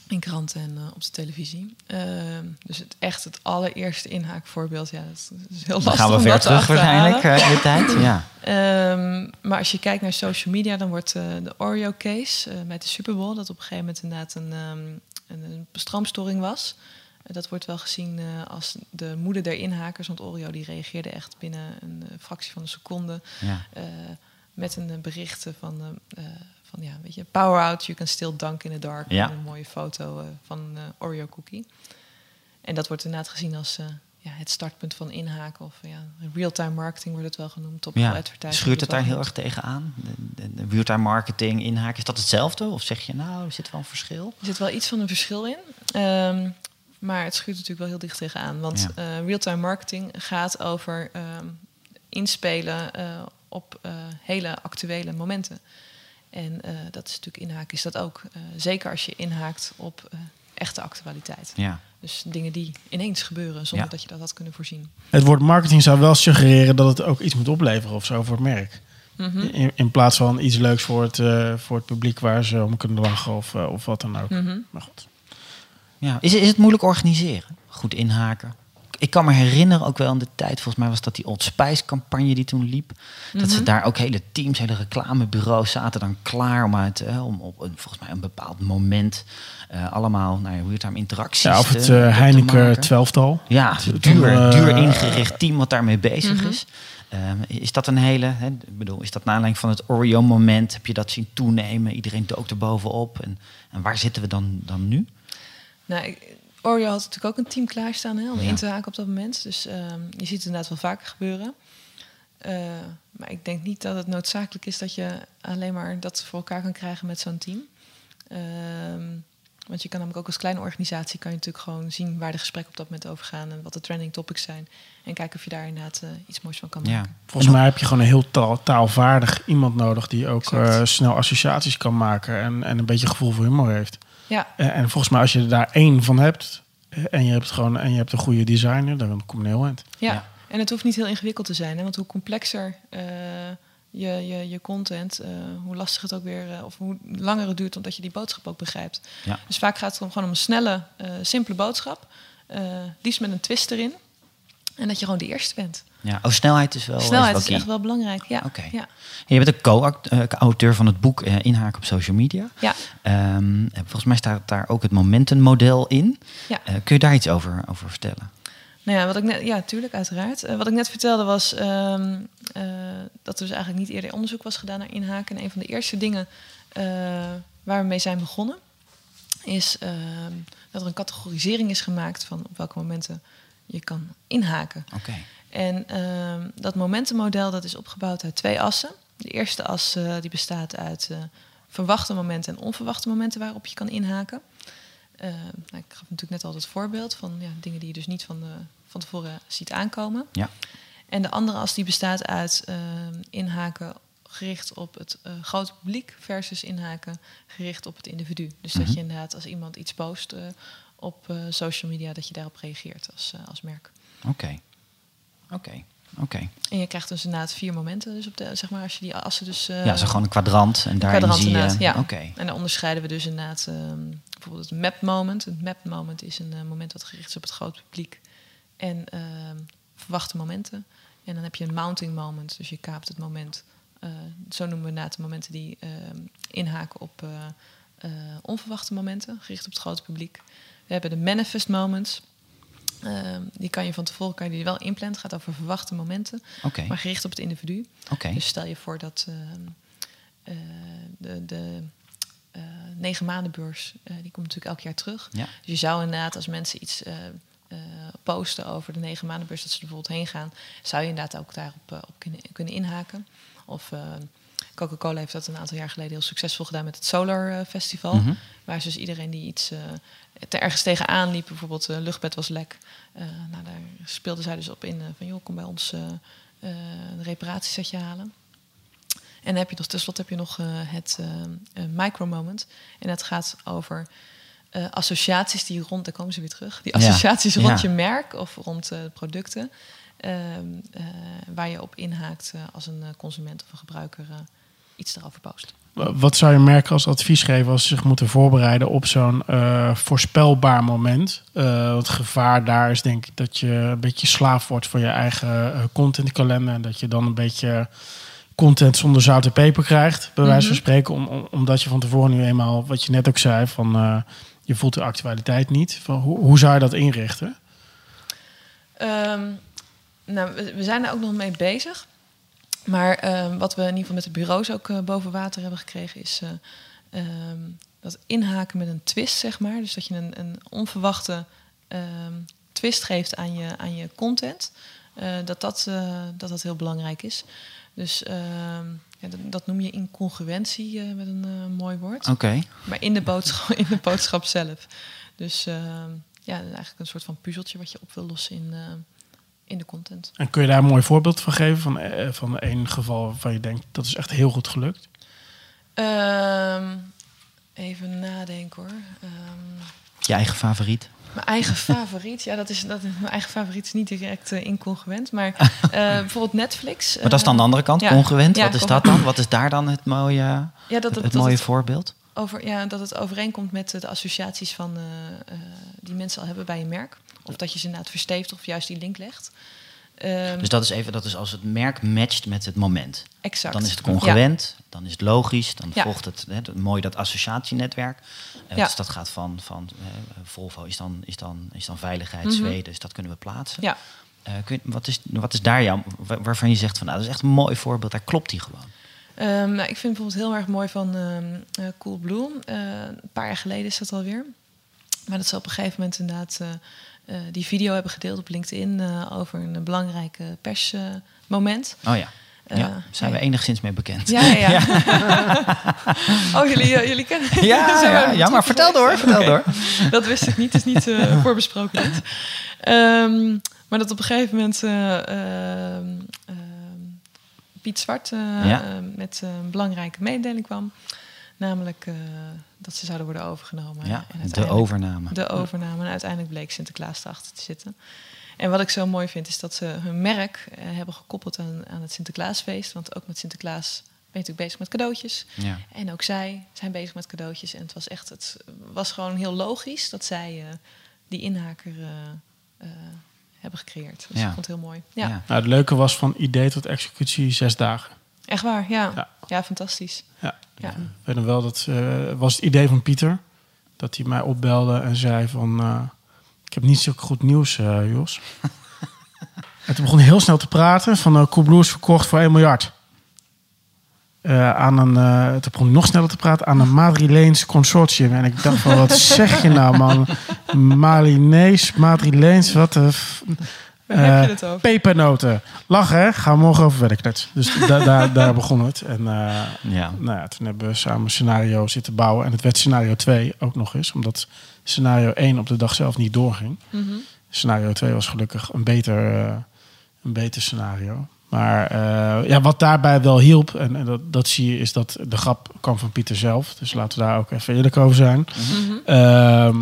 In kranten en eh, op de televisie. Ehm, dus het echt het allereerste inhaakvoorbeeld, ja, dat is, dat is heel Dan lastig gaan we om ver terug waarschijnlijk eh, in de tijd. Ja. Ehm, maar als je kijkt naar social media, dan wordt eh, de Oreo-case eh, met de Super Bowl, dat op een gegeven moment inderdaad een, ehm, een, een stroomstoring was. Dat wordt wel gezien eh, als de moeder der inhakers, want Oreo die reageerde echt binnen een eh, fractie van een seconde Ja. eh, met een bericht van, van ja, weet je, power out, you can still dunk in the dark. Ja. Een mooie foto van Oreo cookie. En dat wordt inderdaad gezien als ja, het startpunt van inhaken of ja, real-time marketing wordt het wel genoemd. Op Ja. advertising Schuurt wordt het daar heel erg tegen aan? De, de, de real-time marketing, inhaken, is dat hetzelfde? Of zeg je nou, er zit wel een verschil? Er zit wel iets van een verschil in. Ehm, maar het schuurt natuurlijk wel heel dicht tegenaan. Want Ja. eh, real-time marketing gaat over ehm, inspelen eh, op eh, hele actuele momenten. En eh, dat is natuurlijk inhaken, is dat ook. Eh, zeker als je inhaakt op eh, echte actualiteit. Ja. Dus dingen die ineens gebeuren zonder Ja. dat je dat had kunnen voorzien. Het woord marketing zou wel suggereren dat het ook iets moet opleveren of zo voor het merk. Mhm. In, in plaats van iets leuks voor het, eh, voor het publiek waar ze om kunnen lachen of, of wat dan ook. Mhm. Maar goed. Ja. Is, is het moeilijk organiseren? Goed inhaken? Ik kan me herinneren, ook wel in de tijd, volgens mij was dat die Old Spice campagne die toen liep. Dat ze Mhm. daar ook hele teams, hele reclamebureaus zaten dan klaar om, uit, eh, om op een, volgens mij een bepaald moment eh, allemaal nou ja, real-time interacties Ja, of het te eh, Heineken maken. twelftal. Ja, duur, eh, duur ingericht team wat daarmee bezig Mhm. is. Ehm, is dat een hele, hè, ik bedoel, is dat naar aanleiding van het Oreo-moment? Heb je dat zien toenemen? Iedereen dook er bovenop. En, en waar zitten we dan, dan nu? Nou, ik- Oreo had natuurlijk ook een team klaarstaan hè, om Ja. in te haken op dat moment. Dus ehm, je ziet het inderdaad wel vaker gebeuren. Eh, maar ik denk niet dat het noodzakelijk is dat je alleen maar dat voor elkaar kan krijgen met zo'n team. Ehm, want je kan namelijk ook als kleine organisatie kan je natuurlijk gewoon zien waar de gesprekken op dat moment over gaan en wat de trending topics zijn. En kijken of je daar inderdaad eh, iets moois van kan Ja. maken. Volgens mij heb je gewoon een heel taal, taalvaardig iemand nodig die ook eh, snel associaties kan maken en, en een beetje gevoel voor humor heeft. Ja, En, en volgens mij als je er daar één van hebt eh, en je hebt gewoon en je hebt een goede designer, dan kom je heel eind. ja. Ja. en het hoeft niet heel ingewikkeld te zijn. Hè, want hoe complexer eh, je, je, je content, eh, hoe lastig het ook weer, eh, of hoe langer het duurt omdat je die boodschap ook begrijpt. Ja. Dus vaak gaat het om, gewoon om een snelle, eh, simpele boodschap. eh liefst met een twist erin. En dat je gewoon de eerste bent. Ja, oh, snelheid is wel. Snelheid wel is echt wel belangrijk. Ja. Oké. ja. Je bent ook co-auteur van het boek eh, Inhaken op social media. Ja. Ehm, volgens mij staat daar ook het momentummodel in. Ja. Eh, kun je daar iets over, over vertellen? Nou ja, wat ik net, ja, tuurlijk, uiteraard. Eh, wat ik net vertelde was ehm, eh, dat er dus eigenlijk niet eerder onderzoek was gedaan naar inhaken. En een van de eerste dingen eh, waar we mee zijn begonnen, is ehm, dat er een categorisering is gemaakt van op welke momenten je kan inhaken. Oké. En ehm, dat momentenmodel dat is opgebouwd uit twee assen. De eerste as eh, die bestaat uit eh, verwachte momenten en onverwachte momenten waarop je kan inhaken. Eh, nou, ik gaf natuurlijk net al het voorbeeld van ja, dingen die je dus niet van, de, van tevoren ziet aankomen. Ja. En de andere as die bestaat uit ehm, inhaken gericht op het eh, grote publiek versus inhaken gericht op het individu. Dus dat Mhm. je inderdaad als iemand iets post eh, op eh, social media, dat je daarop reageert als, eh, als merk. Oké. Oké. Oké. En je krijgt dus inderdaad vier momenten. Dus op de, zeg maar, als je die assen dus. eh, Ja, zo gewoon een kwadrant en daarin kwadrant zie je. ja. Oké. En dan onderscheiden we dus inderdaad ehm, bijvoorbeeld het map moment. Het map moment is een moment dat gericht is op het grote publiek. En ehm, verwachte momenten. En dan heb je een mounting moment. Dus je kaapt het moment. zo noemen we inderdaad de momenten die ehm, inhaken op onverwachte momenten. Gericht op het grote publiek. We hebben de manifest moments. Ehm, die kan je van tevoren kan je die wel inplannen. Het gaat over verwachte momenten. Maar gericht op het individu. Dus stel je voor dat ehm, eh, de, de eh, negen maandenbeurs, eh, die komt natuurlijk elk jaar terug. Ja. Dus je zou inderdaad als mensen iets posten over de negen maandenbeurs, dat ze er bijvoorbeeld heen gaan, zou je inderdaad ook daarop op kunnen, kunnen inhaken. Of eh, Coca-Cola heeft dat een aantal jaar geleden heel succesvol gedaan met het Solar eh, Festival. Mhm. Waar ze dus iedereen die iets eh er ergens tegenaan liep, bijvoorbeeld uh, luchtbed was lek. nou, daar speelden zij dus op in van joh, kom bij ons een reparatiesetje halen. En dan heb je nog, tenslotte heb je nog het micromoment. En dat gaat over associaties die rond, daar komen ze weer terug. Die Ja, associaties rond ja. je merk of rond producten. Ehm, eh, waar je op inhaakt eh, als een eh, consument of een gebruiker iets erover post. Wat zou je merken als advies geven als ze zich moeten voorbereiden op zo'n voorspelbaar moment? Het gevaar daar is denk ik dat je een beetje slaaf wordt van je eigen contentkalender. En dat je dan een beetje content zonder zout en peper krijgt, bij wijze van Mhm. spreken. Om, om- omdat je van tevoren nu eenmaal, wat je net ook zei, van je voelt de actualiteit niet. Van, hoe, hoe zou je dat inrichten? Ehm, nou, we, we zijn er ook nog mee bezig. Maar ehm, wat we in ieder geval met de bureaus ook eh, boven water hebben gekregen, is eh, ehm, dat inhaken met een twist, zeg maar. Dus dat je een, een onverwachte ehm, twist geeft aan je, aan je content. Eh, dat, dat, dat dat heel belangrijk is. Dus ja, dat, dat noem je incongruentie met een mooi woord. Oké. Maar in de boodschap, in de boodschap zelf. Dus ja, eigenlijk een soort van puzzeltje wat je op wil lossen in, in de content. En kun je daar een mooi voorbeeld van geven van, eh, van één geval waarvan je denkt dat is echt heel goed gelukt? Ehm, even nadenken hoor. Ehm, Je eigen favoriet? mijn eigen favoriet, ja, dat is, dat mijn eigen favoriet is niet direct eh, incongruent, maar eh, bijvoorbeeld Netflix. Maar dat is dan de andere kant, ja. congruent. Ja, Wat is dat dan? Wat is daar dan het mooie, ja, dat het, het, het dat mooie het voorbeeld? over, ja, dat het overeenkomt met de associaties van, eh, eh, die mensen al hebben bij een merk. Of dat je ze inderdaad versteeft of juist die link legt. Ehm, Dus dat is even, dat is als het merk matcht met het moment. exact. Dan is het congruent, dan is het logisch, dan Ja. volgt het, hè, het- mooi dat associatienetwerk. Ja. Dus dat gaat van, van eh, Volvo is dan, is, dan, is dan veiligheid, Mhm. Zweden, dus dat kunnen we plaatsen. Ja. Eh, kun je- wat, is, wat is daar jouw, wa- waarvan je zegt van nou, dat is echt een mooi voorbeeld, daar klopt die gewoon. Ehm, nou, ik vind bijvoorbeeld heel erg mooi van ehm eh, Coolblue. Eh, een paar jaar geleden is dat alweer. Maar dat ze op een gegeven moment inderdaad eh, die video hebben gedeeld op LinkedIn eh, over een belangrijk eh, persmoment. Oh ja, Eh, ja zijn we enigszins mee bekend. Ja, ja, ja. oh, jullie, jullie kennen ja, ja, ja, maar vertel door, vertel door. Dat wist ik niet, het is niet voorbesproken. Dit. Ehm, maar dat op een gegeven moment eh, ehm, ehm, Piet Zwart met een belangrijke mededeling kwam. Namelijk eh, dat ze zouden worden overgenomen. Ja, En de overname. De overname. En uiteindelijk bleek Sinterklaas erachter te zitten. En wat ik zo mooi vind, is dat ze hun merk eh, hebben gekoppeld aan, aan het Sinterklaasfeest. Want ook met Sinterklaas ben je natuurlijk bezig met cadeautjes. Ja. En ook zij zijn bezig met cadeautjes. En het was echt, het was gewoon heel logisch dat zij eh, die inhaker eh, eh, hebben gecreëerd. Dus Ja. ik vond het heel mooi. Ja, Ja. Nou, het leuke was van idee tot executie zes dagen. echt waar. Ja, Ja. Ja. fantastisch. Ja. Ja. Ik weet nog wel, dat eh, was het idee van Pieter. Dat hij mij opbelde en zei van... eh, ik heb niet zo goed nieuws, eh, Jos. en toen begon hij heel snel te praten van... Uh, Coolblue is verkocht voor 1 miljard. Aan een, toen begon hij nog sneller te praten aan een Madrileens consortium. En ik dacht van, wat zeg je nou, man? Malinees, Madrileens, wat de... Waar heb je Eh, het over? Pepernoten. Lachen, hè? Gaan we morgen over kletsen. Dus da- da- daar begon het. En eh, Ja. nou ja, toen hebben we samen een scenario zitten bouwen. En het werd scenario 2 ook nog eens. Omdat scenario 1 op de dag zelf niet doorging. Mhm. Scenario 2 was gelukkig een beter, eh, een beter scenario. Maar eh, ja, wat daarbij wel hielp, en, en dat, dat zie je, is dat de grap kwam van Pieter zelf. Dus laten we daar ook even eerlijk over zijn. Ehm,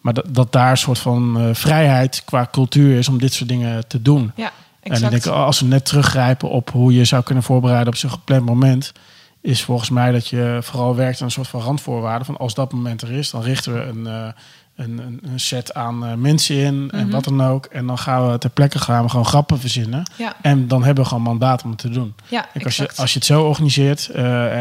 maar dat, dat daar een soort van eh, vrijheid qua cultuur is om dit soort dingen te doen. Ja, En exact. ik denk, als we net teruggrijpen op hoe je zou kunnen voorbereiden op zo'n gepland moment, is volgens mij dat je vooral werkt aan een soort van randvoorwaarden. Van als dat moment er is, dan richten we een, eh, een, een, set aan eh, mensen in en Mhm. wat dan ook. En dan gaan we ter plekke gaan we gewoon grappen verzinnen. ja, En dan hebben we gewoon mandaat om het te doen. ja Kijk, als, je, als je het zo organiseert,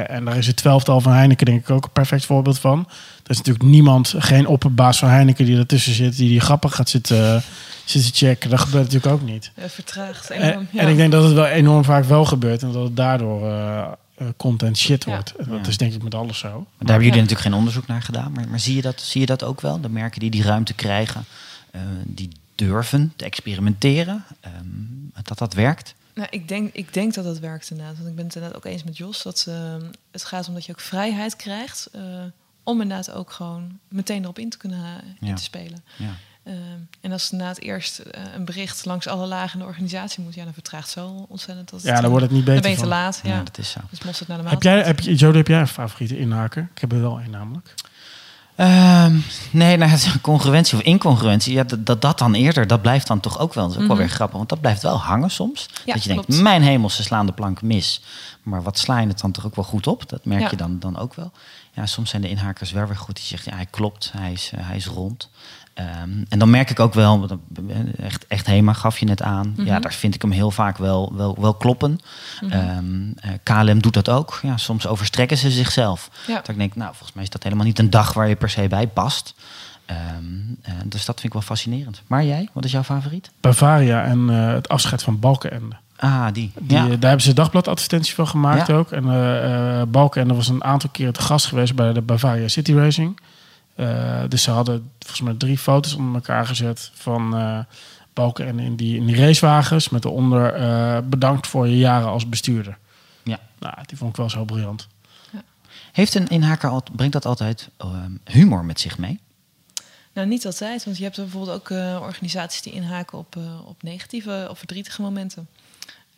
en daar is het twelftal van Heineken denk ik ook een perfect voorbeeld van. Er is natuurlijk niemand, geen opperbaas van Heineken die ertussen zit, die die grappen gaat zitten, zitten checken. Dat gebeurt natuurlijk ook niet. Eh, vertraagd. En, enorm, ja. en ik denk dat het wel enorm vaak wel gebeurt en dat het daardoor eh, eh, content shit Ja. wordt. Dat Ja. is denk ik met alles zo. Maar daar hebben jullie Ja. natuurlijk geen onderzoek naar gedaan. Maar, maar zie, je dat, zie je dat ook wel? De merken die die ruimte krijgen, eh, die durven te experimenteren, ehm, dat dat werkt? Nou, ik, denk, ik denk dat dat werkt inderdaad. Want ik ben het inderdaad ook eens met Jos. Dat ehm, het gaat om dat je ook vrijheid krijgt. eh, om inderdaad ook gewoon meteen erop in te kunnen ha- in Ja. te spelen. Ja. Ehm, en als inderdaad eerst eh, een bericht langs alle lagen in de organisatie moet, ja, dan vertraagt zo ontzettend. Dat Ja, dan wordt het niet dan beter ben je te van. laat. Ja. Ja, dat is zo. Dus mosterd naar de Heb jij, heb je, Jody, heb jij een favoriete inhaker? Ik heb er wel één namelijk. Ehm, nee, nou, het een congruentie of incongruentie. Ja, dat, dat dat dan eerder, dat blijft dan toch ook wel. Dat is ook wel Mhm. weer grappig, want dat blijft wel hangen soms. Ja, dat je denkt, klopt. mijn hemel, ze slaan de plank mis. Maar wat sla je het dan toch ook wel goed op? Dat merk Ja. je dan, dan ook wel. Ja, soms zijn de inhakers wel weer goed. Die zegt, ja, hij klopt, hij is, eh, hij is rond. Ehm, en dan merk ik ook wel, dat- echt, echt Hema gaf je net aan. Ja, Mhm. daar vind ik hem heel vaak wel, wel, wel kloppen. Mhm. Ehm, eh, KLM doet dat ook. Ja, soms overstrekken ze zichzelf. Ja. Dat ik denk, nou, volgens mij is dat helemaal niet een dag waar je per se bij past. Ehm, eh, dus dat vind ik wel fascinerend. Maar jij, wat is jouw favoriet? Bavaria en eh, het afscheid van Balkenende. Ah, die. Die, ja. eh, Daar hebben ze dagbladadvertentie van gemaakt Ja. ook. En eh eh Balkenende was een aantal keer te gast geweest bij de Bavaria City Racing. Eh, dus ze hadden volgens mij drie foto's onder elkaar gezet van eh Balkenende in die, in die racewagens. Met eronder eh, bedankt voor je jaren als bestuurder. Ja. Nou, die vond ik wel zo briljant. Heeft een inhaker, al, brengt dat altijd ehm, humor met zich mee? Nou, niet altijd, want je hebt er bijvoorbeeld ook eh, organisaties die inhaken op, eh, op negatieve of verdrietige momenten.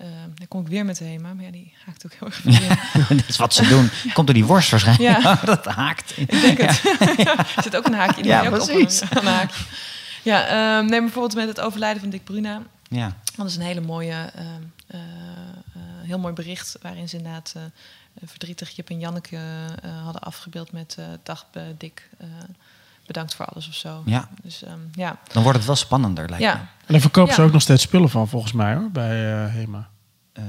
Eh dan kom ik weer met de HEMA, maar ja, die haakt ook heel erg veel in. dat is wat ze doen. Komt door die worst waarschijnlijk. Ja. dat haakt. Ik denk het. er zit ook een haakje in. Ja, die ook op precies. Een, een haakje. Ja, ehm, neem bijvoorbeeld met het overlijden van Dick Bruna. Ja. Dat is een hele mooie, ehm, eh, eh, heel mooi bericht waarin ze inderdaad eh, verdrietig Jip en Janneke hadden afgebeeld met dag Dick. Bedankt voor alles of zo. Ja. Dus ehm, ja. Dan wordt het wel spannender, lijkt me. ja. En daar verkopen ze Ja. ook nog steeds spullen van, volgens mij hoor, bij eh, Hema. Ehm,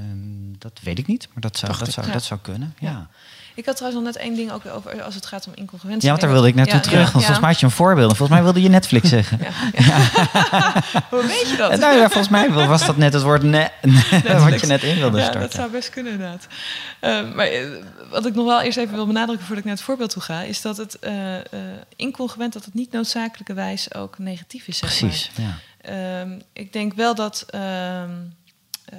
dat weet ik niet, maar dat zou, Dacht dat ik. zou, Ja. dat zou kunnen. Ja. Ik had trouwens nog net één ding ook over als het gaat om incongruentie. Ja, want daar wilde ik naartoe Ja, terug. ja, want volgens mij had je een voorbeeld. En Volgens mij wilde je Netflix zeggen. Hoe weet je dat? Nou, ja, volgens mij was dat net het woord ne wat je net in wilde ja, starten. dat zou best kunnen inderdaad. Eh, maar eh, wat ik nog wel eerst even wil benadrukken voordat ik naar het voorbeeld toe ga, is dat het eh eh, incongruent dat het niet noodzakelijkerwijs ook negatief is. Zeg Precies. Maar. Ehm, ik denk wel dat. ehm eh,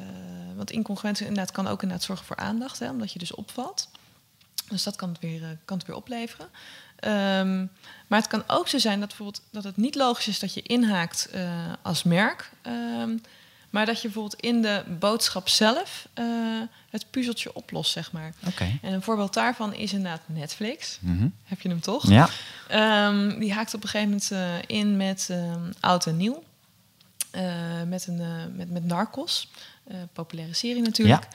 want incongruentie inderdaad kan ook inderdaad zorgen voor aandacht, hè, omdat je dus opvalt. Dus dat kan het weer, eh, kan het weer opleveren. Ehm, maar het kan ook zo zijn dat, bijvoorbeeld, dat het niet logisch is dat je inhaakt eh, als merk. ehm, maar dat je bijvoorbeeld in de boodschap zelf eh, het puzzeltje oplost, zeg maar. Oké. En een voorbeeld daarvan is inderdaad Netflix. Mhm. Heb je hem toch? Ja. Ehm, die haakt op een gegeven moment in met oud en nieuw. met, een, met, met Narcos. Populaire serie natuurlijk.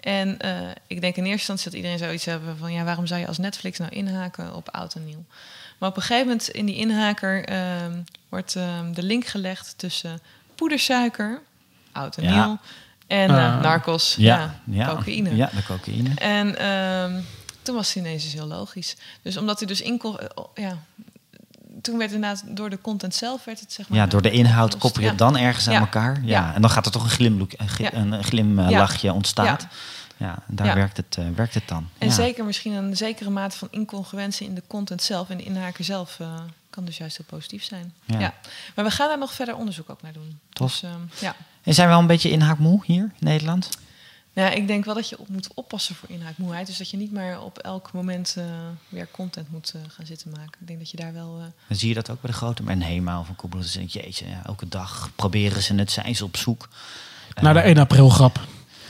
En eh, ik denk in eerste instantie dat iedereen zoiets hebben van... ja, waarom zou je als Netflix nou inhaken op oud en nieuw? Maar op een gegeven moment in die inhaker ehm, wordt ehm, de link gelegd tussen poedersuiker, oud en Ja. nieuw... en eh, Ah. narcos, Ja, cocaïne. Ja, de cocaïne. En ehm, toen was het ineens dus heel logisch. Dus omdat hij dus in... Ja, toen werd inderdaad door de content zelf werd het zeg maar... Ja, door de inhoud opgelost. koppel je het dan ergens aan elkaar. Ja. En dan gaat er toch een, glimloek, een, glimlachje ontstaat. Ja. Daar Ja. werkt, het, eh, werkt het dan. En ja. zeker misschien een zekere mate van incongruentie in de content zelf en de inhaker zelf eh, kan dus juist heel positief zijn. Ja. Ja. Maar we gaan daar nog verder onderzoek ook naar doen. Tof. Dus, ehm, ja. En zijn we al een beetje inhaakmoe hier in Nederland? Nou ja, ik denk wel dat je op moet oppassen voor inhaakmoeheid. Dus dat je niet maar op elk moment eh, weer content moet eh, gaan zitten maken. Ik denk dat je daar wel... eh, Dan zie je dat ook bij de grote. Maar een Hema of een Koebel. Denk je, jeetje, ja, elke dag proberen ze het, zijn ze op zoek. Naar de 1 april grap,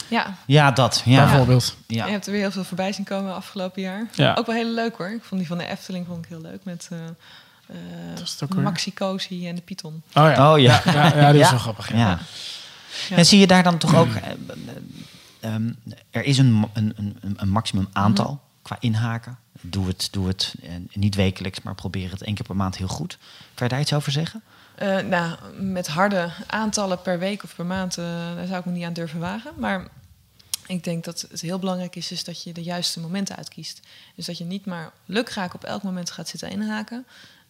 ja, Ja, dat. Ja. bijvoorbeeld. Ja. je hebt er weer heel veel voorbij zien komen afgelopen jaar. Ja. Ook wel heel leuk hoor. Ik vond die van de Efteling vond ik heel leuk. Met eh Dat is het eh ook weer. Maxi Cozy en de Python. Oh ja. Oh ja. Ja, ja, die is Ja. wel grappig. Ja. Ja. Ja. En zie je daar dan toch ook... eh, eh, ehm, er is een, een, een, een maximum aantal qua inhaken. Doe het, doe het eh, niet wekelijks, maar probeer het één keer per maand heel goed. Kan je daar iets over zeggen? Eh, nou, met harde aantallen per week of per maand, eh, daar zou ik me niet aan durven wagen. Maar ik denk dat het heel belangrijk is, is dat je de juiste momenten uitkiest. Dus dat je niet maar lukraak op elk moment gaat zitten inhaken.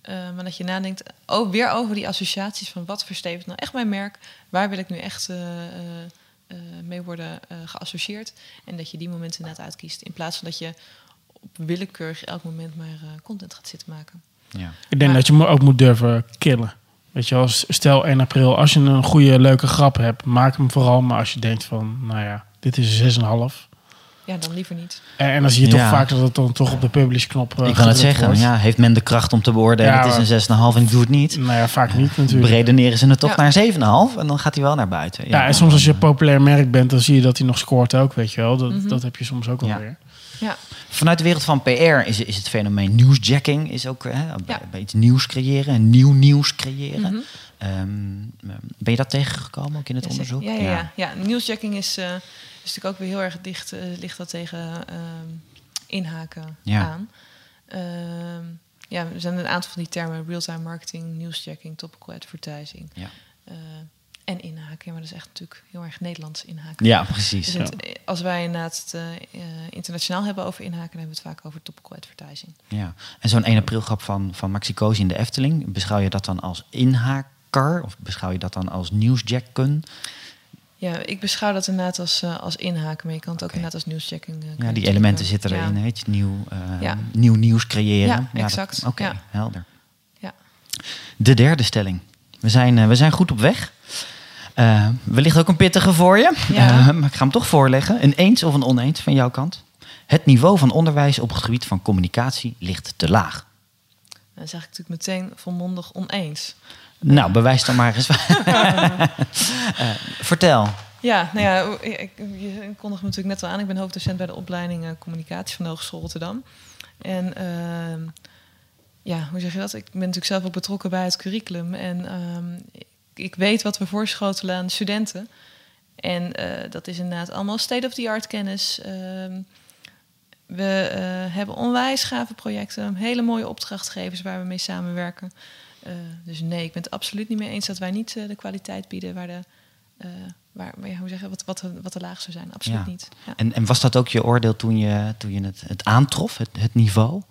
maar dat je nadenkt ook weer over die associaties van wat verstevigt nou echt mijn merk? Waar wil ik nu echt mee worden eh, geassocieerd? En dat je die momenten inderdaad uitkiest. In plaats van dat je op willekeurig elk moment maar eh, content gaat zitten maken. Ja. Ik denk Maar- dat je ook moet durven killen. Weet je wel, s- stel 1 april, als je een goede, leuke grap hebt, maak hem vooral. Maar als je denkt van, nou ja, dit is een 6,5. Ja, dan liever niet. En, en dan zie je Ja. toch vaak dat het dan toch op de publish-knop eh, ik kan het zeggen. wordt. Ja, heeft men de kracht om te beoordelen? Ja, het is een 6,5 en ik doe het niet. Nou ja, vaak niet natuurlijk. Redeneren ze het toch Ja. naar 7,5 en dan gaat hij wel naar buiten. Ja, en soms als je een populair merk bent, dan zie je dat hij nog scoort ook, weet je wel. Dat, Mhm. dat heb je soms ook wel Ja. weer. Ja. Vanuit de wereld van PR is, is het fenomeen nieuwsjacking is ook hè, bij, Ja. bij iets nieuws creëren en nieuw nieuws creëren. Mhm. Ehm, ben je dat tegengekomen ook in het Ja, onderzoek? Ja, ja, ja. ja. Nieuwsjacking is, eh, is natuurlijk ook weer heel erg dicht, eh, ligt dat tegen ehm, inhaken Ja. aan. Ehm, ja, er zijn een aantal van die termen: real-time marketing, nieuwsjacking, topical advertising. Ja. eh, en inhaken, ja, maar dat is echt natuurlijk heel erg Nederlands inhaken. Ja, precies. Dus het- eh, als wij inderdaad het internationaal hebben over inhaken, dan hebben we het vaak over topical advertising. Ja. En zo'n 1 april grap van, van Maxi Cosi in de Efteling, beschouw je dat dan als inhaker of beschouw je dat dan als nieuwsjacken? Ja, ik beschouw dat inderdaad als, eh, als inhaken, maar je kan het ook inderdaad als nieuwsjacking. eh, Ja, die elementen zitten erin, Ja. weet je, nieuw, eh, Ja. nieuw nieuws creëren. Ja, exact. Oké, Ja. helder. Ja. De derde stelling. We zijn, eh, we zijn goed op weg. Eh wellicht ook een pittige voor je, Ja. Eh, maar ik ga hem toch voorleggen. Een eens of een oneens van jouw kant. Het niveau van onderwijs op het gebied van communicatie ligt te laag. Dan zeg ik natuurlijk meteen volmondig oneens. Nou, bewijs dan maar eens. Eh, vertel. Ja, nou ja, ik, je kondigt me natuurlijk net al aan. Ik ben hoofddocent bij de opleiding eh, communicatie van de Hogeschool Rotterdam. En ehm, ja, hoe zeg je dat? Ik ben natuurlijk zelf ook betrokken bij het curriculum. En ehm, ik, weet wat we voorschotelen aan de studenten. En eh, dat is inderdaad allemaal state-of-the-art kennis. Ehm, we hebben onwijs gave projecten, hele mooie opdrachtgevers waar we mee samenwerken. Eh, dus nee, ik ben het absoluut niet mee eens dat wij niet eh, de kwaliteit bieden waar de, eh, waar, ja, hoe zeg je, wat, wat, wat te laag zou zijn. Absoluut Ja. niet. Ja. En, en was dat ook je oordeel toen je, toen je het, het aantrof, het, het niveau?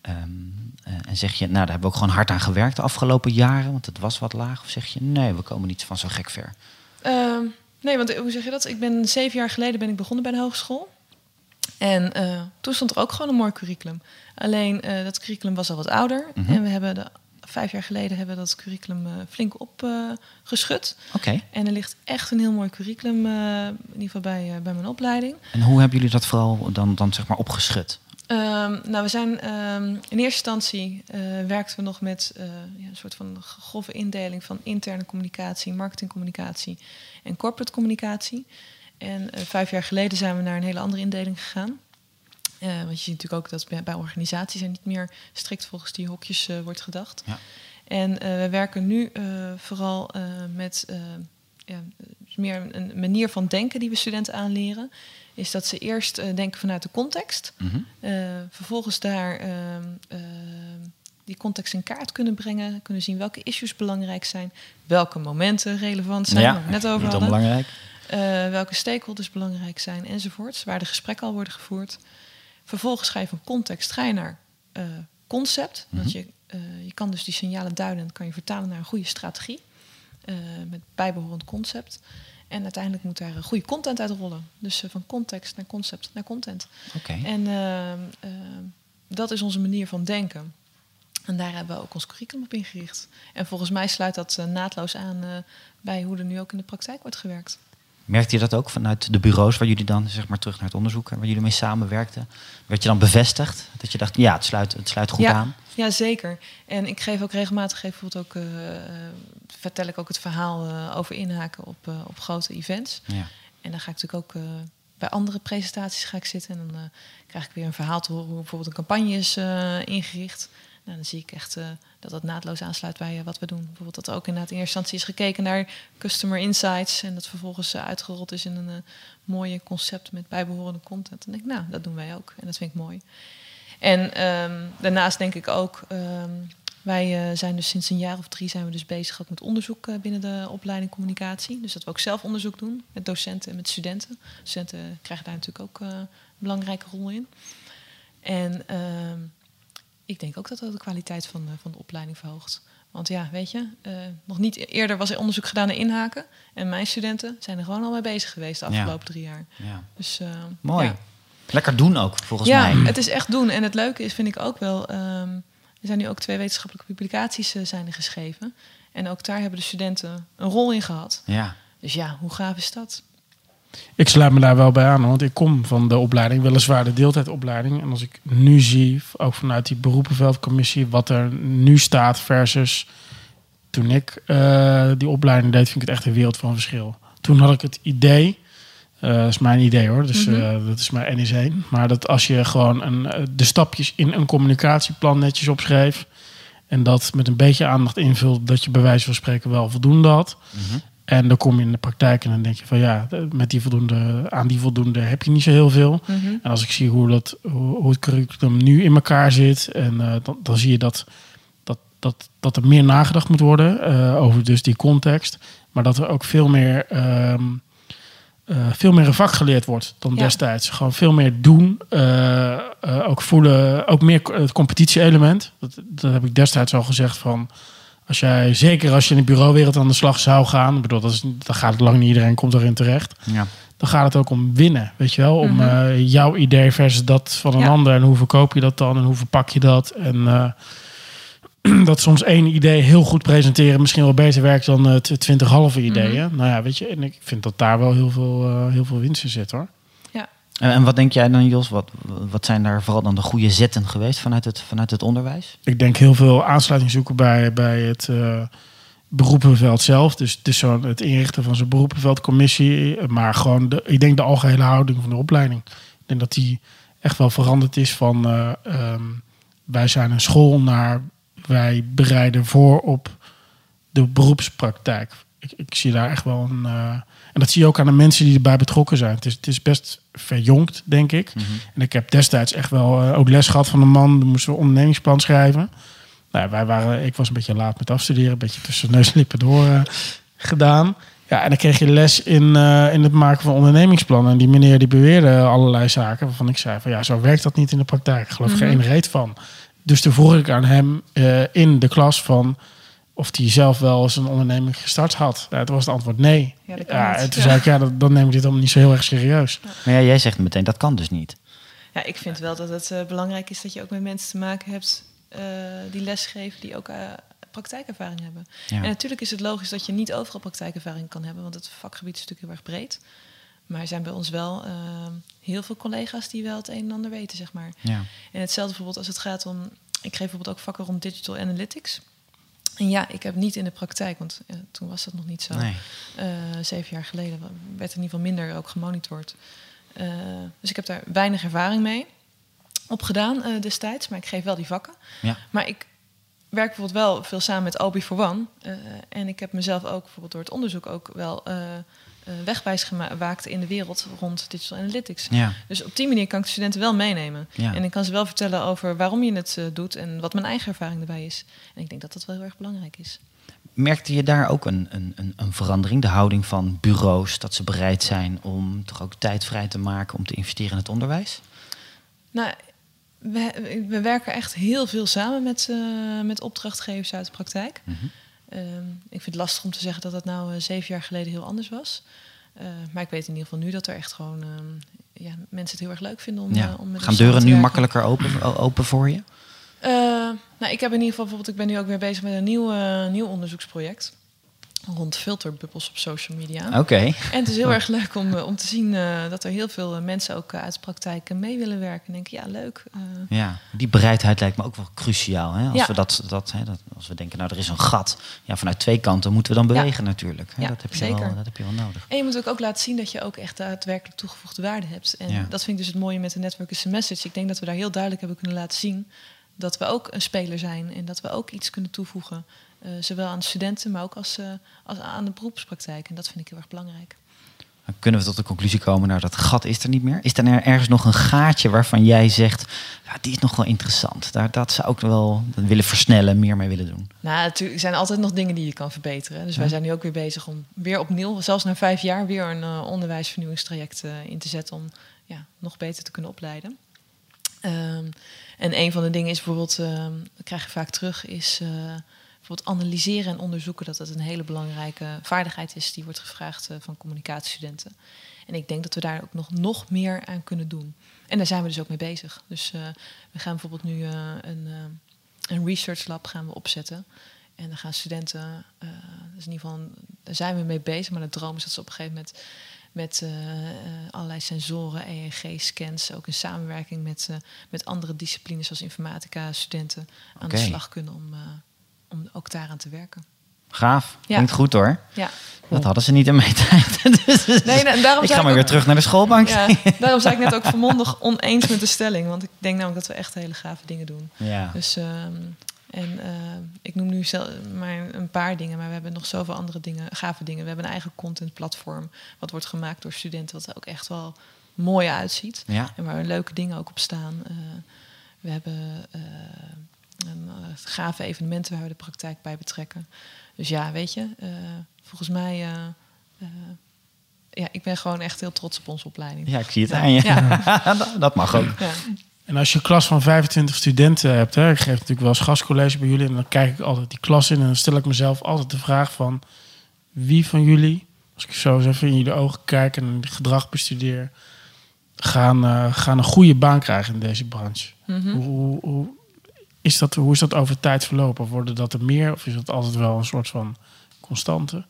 Ehm, eh, en zeg je, nou, daar hebben we ook gewoon hard aan gewerkt de afgelopen jaren, want het was wat laag. Of zeg je, nee, we komen niet van zo gek ver. Ehm, nee, want hoe zeg je dat? Ik ben zeven jaar geleden ben ik begonnen bij de hogeschool. En toen stond er ook gewoon een mooi curriculum. Alleen dat curriculum was al wat ouder. Mhm. En we hebben de, vijf jaar geleden hebben we dat curriculum eh, flink opgeschud. Oké. en er ligt echt een heel mooi curriculum, eh, in ieder geval bij, eh, bij mijn opleiding. En hoe hebben jullie dat vooral dan, dan zeg maar opgeschud? Ehm, nou, we zijn ehm, in eerste instantie eh, werkten we nog met ja, een soort van grove indeling van interne communicatie, marketingcommunicatie en corporate communicatie. En vijf jaar geleden zijn we naar een hele andere indeling gegaan. Eh, want je ziet natuurlijk ook dat bij, bij organisaties er niet meer strikt volgens die hokjes eh, wordt gedacht. Ja. En we werken nu vooral met ja, meer een manier van denken die we studenten aanleren. Is dat ze eerst denken vanuit de context. Mhm. vervolgens daar ehm, die context in kaart kunnen brengen. Kunnen zien welke issues belangrijk zijn. Welke momenten relevant zijn. Ja, net over niet. Uh, welke stakeholders belangrijk zijn enzovoorts. Waar de gesprekken al worden gevoerd. Vervolgens ga je van context ga je naar uh, concept. Mm je, uh, je kan dus die signalen duiden en kan je vertalen naar een goede strategie. met bijbehorend concept. En uiteindelijk moet daar goede content uit rollen. Dus van context naar concept naar content. Okay. En dat is onze manier van denken. En daar hebben we ook ons curriculum op ingericht. En volgens mij sluit dat naadloos aan bij hoe er nu ook in de praktijk wordt gewerkt. Merkte je dat ook vanuit de bureaus waar jullie dan, zeg maar terug naar het onderzoek, waar jullie mee samenwerkten? Werd je dan bevestigd? Dat je dacht, ja, het sluit, het sluit goed ja, aan? Ja, zeker. En ik geef ook regelmatig, geef bijvoorbeeld ook, uh, vertel ik ook het verhaal over inhaken op, op grote events. Ja. En dan ga ik natuurlijk ook bij andere presentaties ga ik zitten en dan krijg ik weer een verhaal te horen hoe bijvoorbeeld een campagne is ingericht. Nou, dan zie ik echt dat dat naadloos aansluit bij uh, wat we doen. Bijvoorbeeld dat er ook inderdaad in eerste instantie is gekeken naar customer insights. En dat vervolgens uh, uitgerold is in een mooie concept met bijbehorende content. En denk ik, nou, dat doen wij ook. En dat vind ik mooi. En um, daarnaast denk ik ook, um, wij zijn dus sinds een jaar of drie zijn we dus bezig met onderzoek binnen de opleiding communicatie. Dus dat we ook zelf onderzoek doen met docenten en met studenten. Studenten krijgen daar natuurlijk ook een belangrijke rol in. En um, ik denk ook dat dat de kwaliteit van, van de opleiding verhoogt. Want ja, weet je, uh, nog niet eerder was er onderzoek gedaan naar inhaken. En mijn studenten zijn er gewoon al mee bezig geweest de afgelopen ja. drie jaar. Ja. Dus, uh, Mooi. Ja. Lekker doen ook, volgens ja, mij. het is echt doen. En het leuke is, vind ik ook wel... Um, er zijn nu ook twee wetenschappelijke publicaties uh, zijn er geschreven. En ook daar hebben de studenten een rol in gehad. Ja. Dus ja, hoe gaaf is dat? Ik sluit me daar wel bij aan, want ik kom van de opleiding, weliswaar de deeltijdopleiding. En als ik nu zie, ook vanuit die beroepenveldcommissie, wat er nu staat versus toen ik uh, die opleiding deed, vind ik het echt een wereld van verschil. Toen had ik het idee, uh, dat is mijn idee hoor, dus uh, dat is mijn NS1. Maar dat als je gewoon een, de stapjes in een communicatieplan netjes opschreef en dat met een beetje aandacht invult, dat je bij wijze van spreken wel voldoende had. Mm -hmm. En dan kom je in de praktijk en dan denk je van ja, met die voldoende, aan die voldoende heb je niet zo heel veel. Mm -hmm. En als ik zie hoe, dat, hoe, hoe het curriculum nu in elkaar zit, en uh, dan, dan zie je dat, dat, dat, dat er meer nagedacht moet worden uh, over dus die context. Maar dat er ook veel meer, um, uh, veel meer een vak geleerd wordt dan Ja. destijds. Gewoon veel meer doen, ook voelen, ook meer het competitie-element. Dat, dat heb ik destijds al gezegd van als jij, zeker als je in de bureauwereld aan de slag zou gaan, bedoel, dat is, dan gaat het lang niet iedereen komt erin terecht. Ja. Dan gaat het ook om winnen, weet je wel? Om Mhm. uh, jouw idee versus dat van een Ja. ander. En hoe verkoop je dat dan en hoe verpak je dat? En uh, dat soms één idee heel goed presenteren misschien wel beter werkt dan uh, twintig halve ideeën. Nou ja, weet je, en ik vind dat daar wel heel veel, uh, heel veel winst in zit hoor. En, en wat denk jij dan, Jos? Wat, wat zijn daar vooral dan de goede zetten geweest vanuit het, vanuit het onderwijs? Ik denk heel veel aansluiting zoeken bij, bij het uh, beroepenveld zelf. Dus, dus zo het inrichten van zo'n beroepenveldcommissie. Maar gewoon, de, ik denk de algehele houding van de opleiding. Ik denk dat die echt wel veranderd is van um, wij zijn een school naar wij bereiden voor op de beroepspraktijk. Ik, ik zie daar echt wel een. Uh, en dat zie je ook aan de mensen die erbij betrokken zijn. Het is, het is best verjongd, denk ik. Mhm. En ik heb destijds echt wel uh, ook les gehad van een man. Die moesten we een ondernemingsplan schrijven. Nou, wij waren, ik was een beetje laat met afstuderen. Een beetje tussen neus en lippen door uh, gedaan. Ja, en dan kreeg je les in, uh, in het maken van ondernemingsplannen. En die meneer die beweerde allerlei zaken waarvan ik zei van ja, zo werkt dat niet in de praktijk. Ik geloof Mhm. mm -hmm. geen reet van. Dus toen vroeg ik aan hem uh, in de klas van of hij zelf wel eens een onderneming gestart had. Ja, toen was het antwoord nee. Ja, dat en toen Ja. zei ik, ja, dan, dan neem ik dit allemaal niet zo heel erg serieus. Maar ja, jij zegt meteen, dat kan dus niet. Ja, ik vind wel dat het uh, belangrijk is dat je ook met mensen te maken hebt uh, die lesgeven, die ook uh, praktijkervaring hebben. Ja. En natuurlijk is het logisch dat je niet overal praktijkervaring kan hebben, want het vakgebied is natuurlijk heel erg breed. Maar er zijn bij ons wel uh, heel veel collega's die wel het een en ander weten, zeg maar. Ja. En hetzelfde bijvoorbeeld als het gaat om... Ik geef bijvoorbeeld ook vakken rond digital analytics. En ja, ik heb niet in de praktijk, want ja, toen was dat nog niet zo. Nee. Uh, zeven jaar geleden werd er in ieder geval minder ook gemonitord. Uh, dus ik heb daar weinig ervaring mee opgedaan uh, destijds, maar ik geef wel die vakken. Ja. Maar ik werk bijvoorbeeld wel veel samen met Obi for One. En ik heb mezelf ook bijvoorbeeld door het onderzoek ook wel wegwijs gemaakt in de wereld rond digital analytics. Ja. Dus op die manier kan ik de studenten wel meenemen. Ja. En ik kan ze wel vertellen over waarom je het doet en wat mijn eigen ervaring erbij is. En ik denk dat dat wel heel erg belangrijk is. Merkte je daar ook een, een, een verandering, de houding van bureaus, dat ze bereid zijn om toch ook tijd vrij te maken om te investeren in het onderwijs? Nou, we, we werken echt heel veel samen met, uh, met opdrachtgevers uit de praktijk. Mhm. Um, ik vind het lastig om te zeggen dat dat nou uh, zeven jaar geleden heel anders was. Uh, maar ik weet in ieder geval nu dat er echt gewoon um, ja, mensen het heel erg leuk vinden om, ja. om met Gaan deuren nu makkelijker open, open voor je? nou, ik heb in ieder geval bijvoorbeeld, ik ben nu ook weer bezig met een nieuw, nieuw onderzoeksproject rond filterbubbels op social media. Oké. Okay. En het is heel erg leuk om, om te zien uh, dat er heel veel mensen ook uit de praktijk mee willen werken. En denk ja, leuk. Uh. Ja, die bereidheid lijkt me ook wel cruciaal. Hè? Als, ja. we dat, dat, hè, dat, als we denken, nou er is een gat. Ja, vanuit twee kanten moeten we dan bewegen ja. natuurlijk. Hè? Ja, dat, heb je zeker. Wel, dat heb je wel nodig. En je moet ook, ook laten zien dat je ook echt daadwerkelijk toegevoegde waarde hebt. En dat vind ik dus het mooie met de Network is a Message. Ik denk dat we daar heel duidelijk hebben kunnen laten zien dat we ook een speler zijn en dat we ook iets kunnen toevoegen. Uh, zowel aan de studenten, maar ook als, uh, als aan de beroepspraktijk. En dat vind ik heel erg belangrijk. Dan kunnen we tot de conclusie komen, nou dat gat is er niet meer. Is er ergens nog een gaatje waarvan jij zegt, ja, die is nog wel interessant. Daar, dat zou ik wel willen versnellen, meer mee willen doen. Nou, natuurlijk zijn altijd nog dingen die je kan verbeteren. Dus ja. wij zijn nu ook weer bezig om weer opnieuw, zelfs na vijf jaar, weer een uh, onderwijsvernieuwingstraject in te zetten om ja, nog beter te kunnen opleiden. Um, en een van de dingen is bijvoorbeeld, uh, dat krijg je vaak terug, is bijvoorbeeld analyseren en onderzoeken. Dat dat een hele belangrijke vaardigheid is die wordt gevraagd uh, van communicatiestudenten. En ik denk dat we daar ook nog, nog meer aan kunnen doen. En daar zijn we dus ook mee bezig. Dus we gaan bijvoorbeeld nu een, een research lab gaan we opzetten. En dan gaan studenten, dus in ieder geval, daar zijn we mee bezig. Maar de droom is dat ze op een gegeven moment met uh, allerlei sensoren, EEG-scans, ook in samenwerking met, uh, met andere disciplines zoals informatica, studenten aan okay. de slag kunnen om, om ook daaraan te werken. Gaaf, ja. klinkt goed hoor. Ja. Dat hadden ze niet in mijn tijd. dus nee, nou, daarom ik ga maar ook, weer terug naar de schoolbank. Ja, daarom zei ik net ook vermondig oneens met de stelling. Want ik denk namelijk dat we echt hele gave dingen doen. Ja. Dus um, En uh, ik noem nu zelf maar een paar dingen, maar we hebben nog zoveel andere dingen, gave dingen. We hebben een eigen contentplatform, wat wordt gemaakt door studenten, wat er ook echt wel mooi uitziet. Ja. En waar leuke dingen ook op staan. Uh, we hebben uh, een, gave evenementen waar we de praktijk bij betrekken. Dus ja, weet je, volgens mij ja, ik ben gewoon echt heel trots op onze opleiding. Ja, ik zie het aan je. Ja. dat mag ook. Ja. En als je een klas van 25 studenten hebt, hè, ik geef natuurlijk wel eens gastcollege bij jullie, en dan kijk ik altijd die klas in en dan stel ik mezelf altijd de vraag van wie van jullie, als ik zo eens even in jullie ogen kijk en het gedrag bestudeer, gaan, uh, gaan een goede baan krijgen in deze branche. Mhm. Mm -hmm. hoe, hoe, is dat, hoe is dat over tijd verlopen? Worden dat er meer of is dat altijd wel een soort van constante?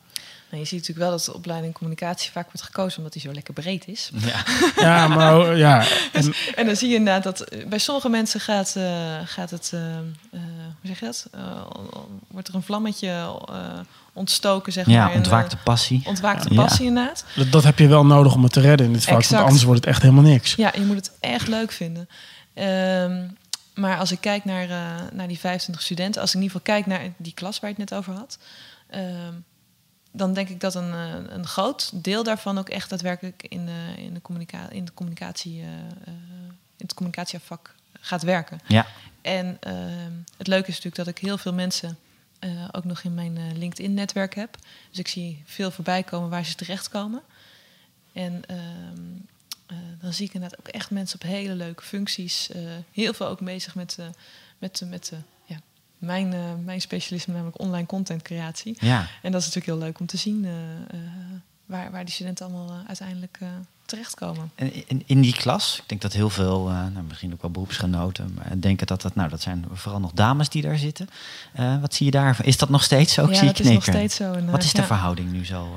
Nou, je ziet natuurlijk wel dat de opleiding communicatie vaak wordt gekozen omdat die zo lekker breed is. Ja, ja maar ja. En, en, dan zie je inderdaad dat bij sommige mensen gaat, uh, gaat het, uh, uh, hoe zeg je dat? wordt er een vlammetje ontstoken, zeg ja, maar. ontwaakte passie. Ontwaakte passie, ja. inderdaad. Dat, dat, heb je wel nodig om het te redden in dit vak, exact. want anders wordt het echt helemaal niks. Ja, je moet het echt leuk vinden. Um, maar als ik kijk naar, naar die 25 studenten, als ik in ieder geval kijk naar die klas waar je het net over had. Um, dan denk ik dat een, een groot deel daarvan ook echt daadwerkelijk in de, in de, communica in de communicatie, uh, uh, in het communicatievak gaat werken. Ja. En uh, het leuke is natuurlijk dat ik heel veel mensen ook nog in mijn LinkedIn-netwerk heb. Dus ik zie veel voorbij komen waar ze terechtkomen. En ehm, dan zie ik inderdaad ook echt mensen op hele leuke functies. heel veel ook bezig met, met, met ja, mijn, mijn specialisme, namelijk online content creatie. Ja. En dat is natuurlijk heel leuk om te zien waar, waar die studenten allemaal uiteindelijk terechtkomen. En in, in, die klas, ik denk dat heel veel, nou, misschien ook wel beroepsgenoten, maar denken dat dat, nou, dat zijn vooral nog dames die daar zitten. wat zie je daar? Is dat nog steeds zo? Ik ja, zie dat is nog steeds zo. Wat is de verhouding nu zo?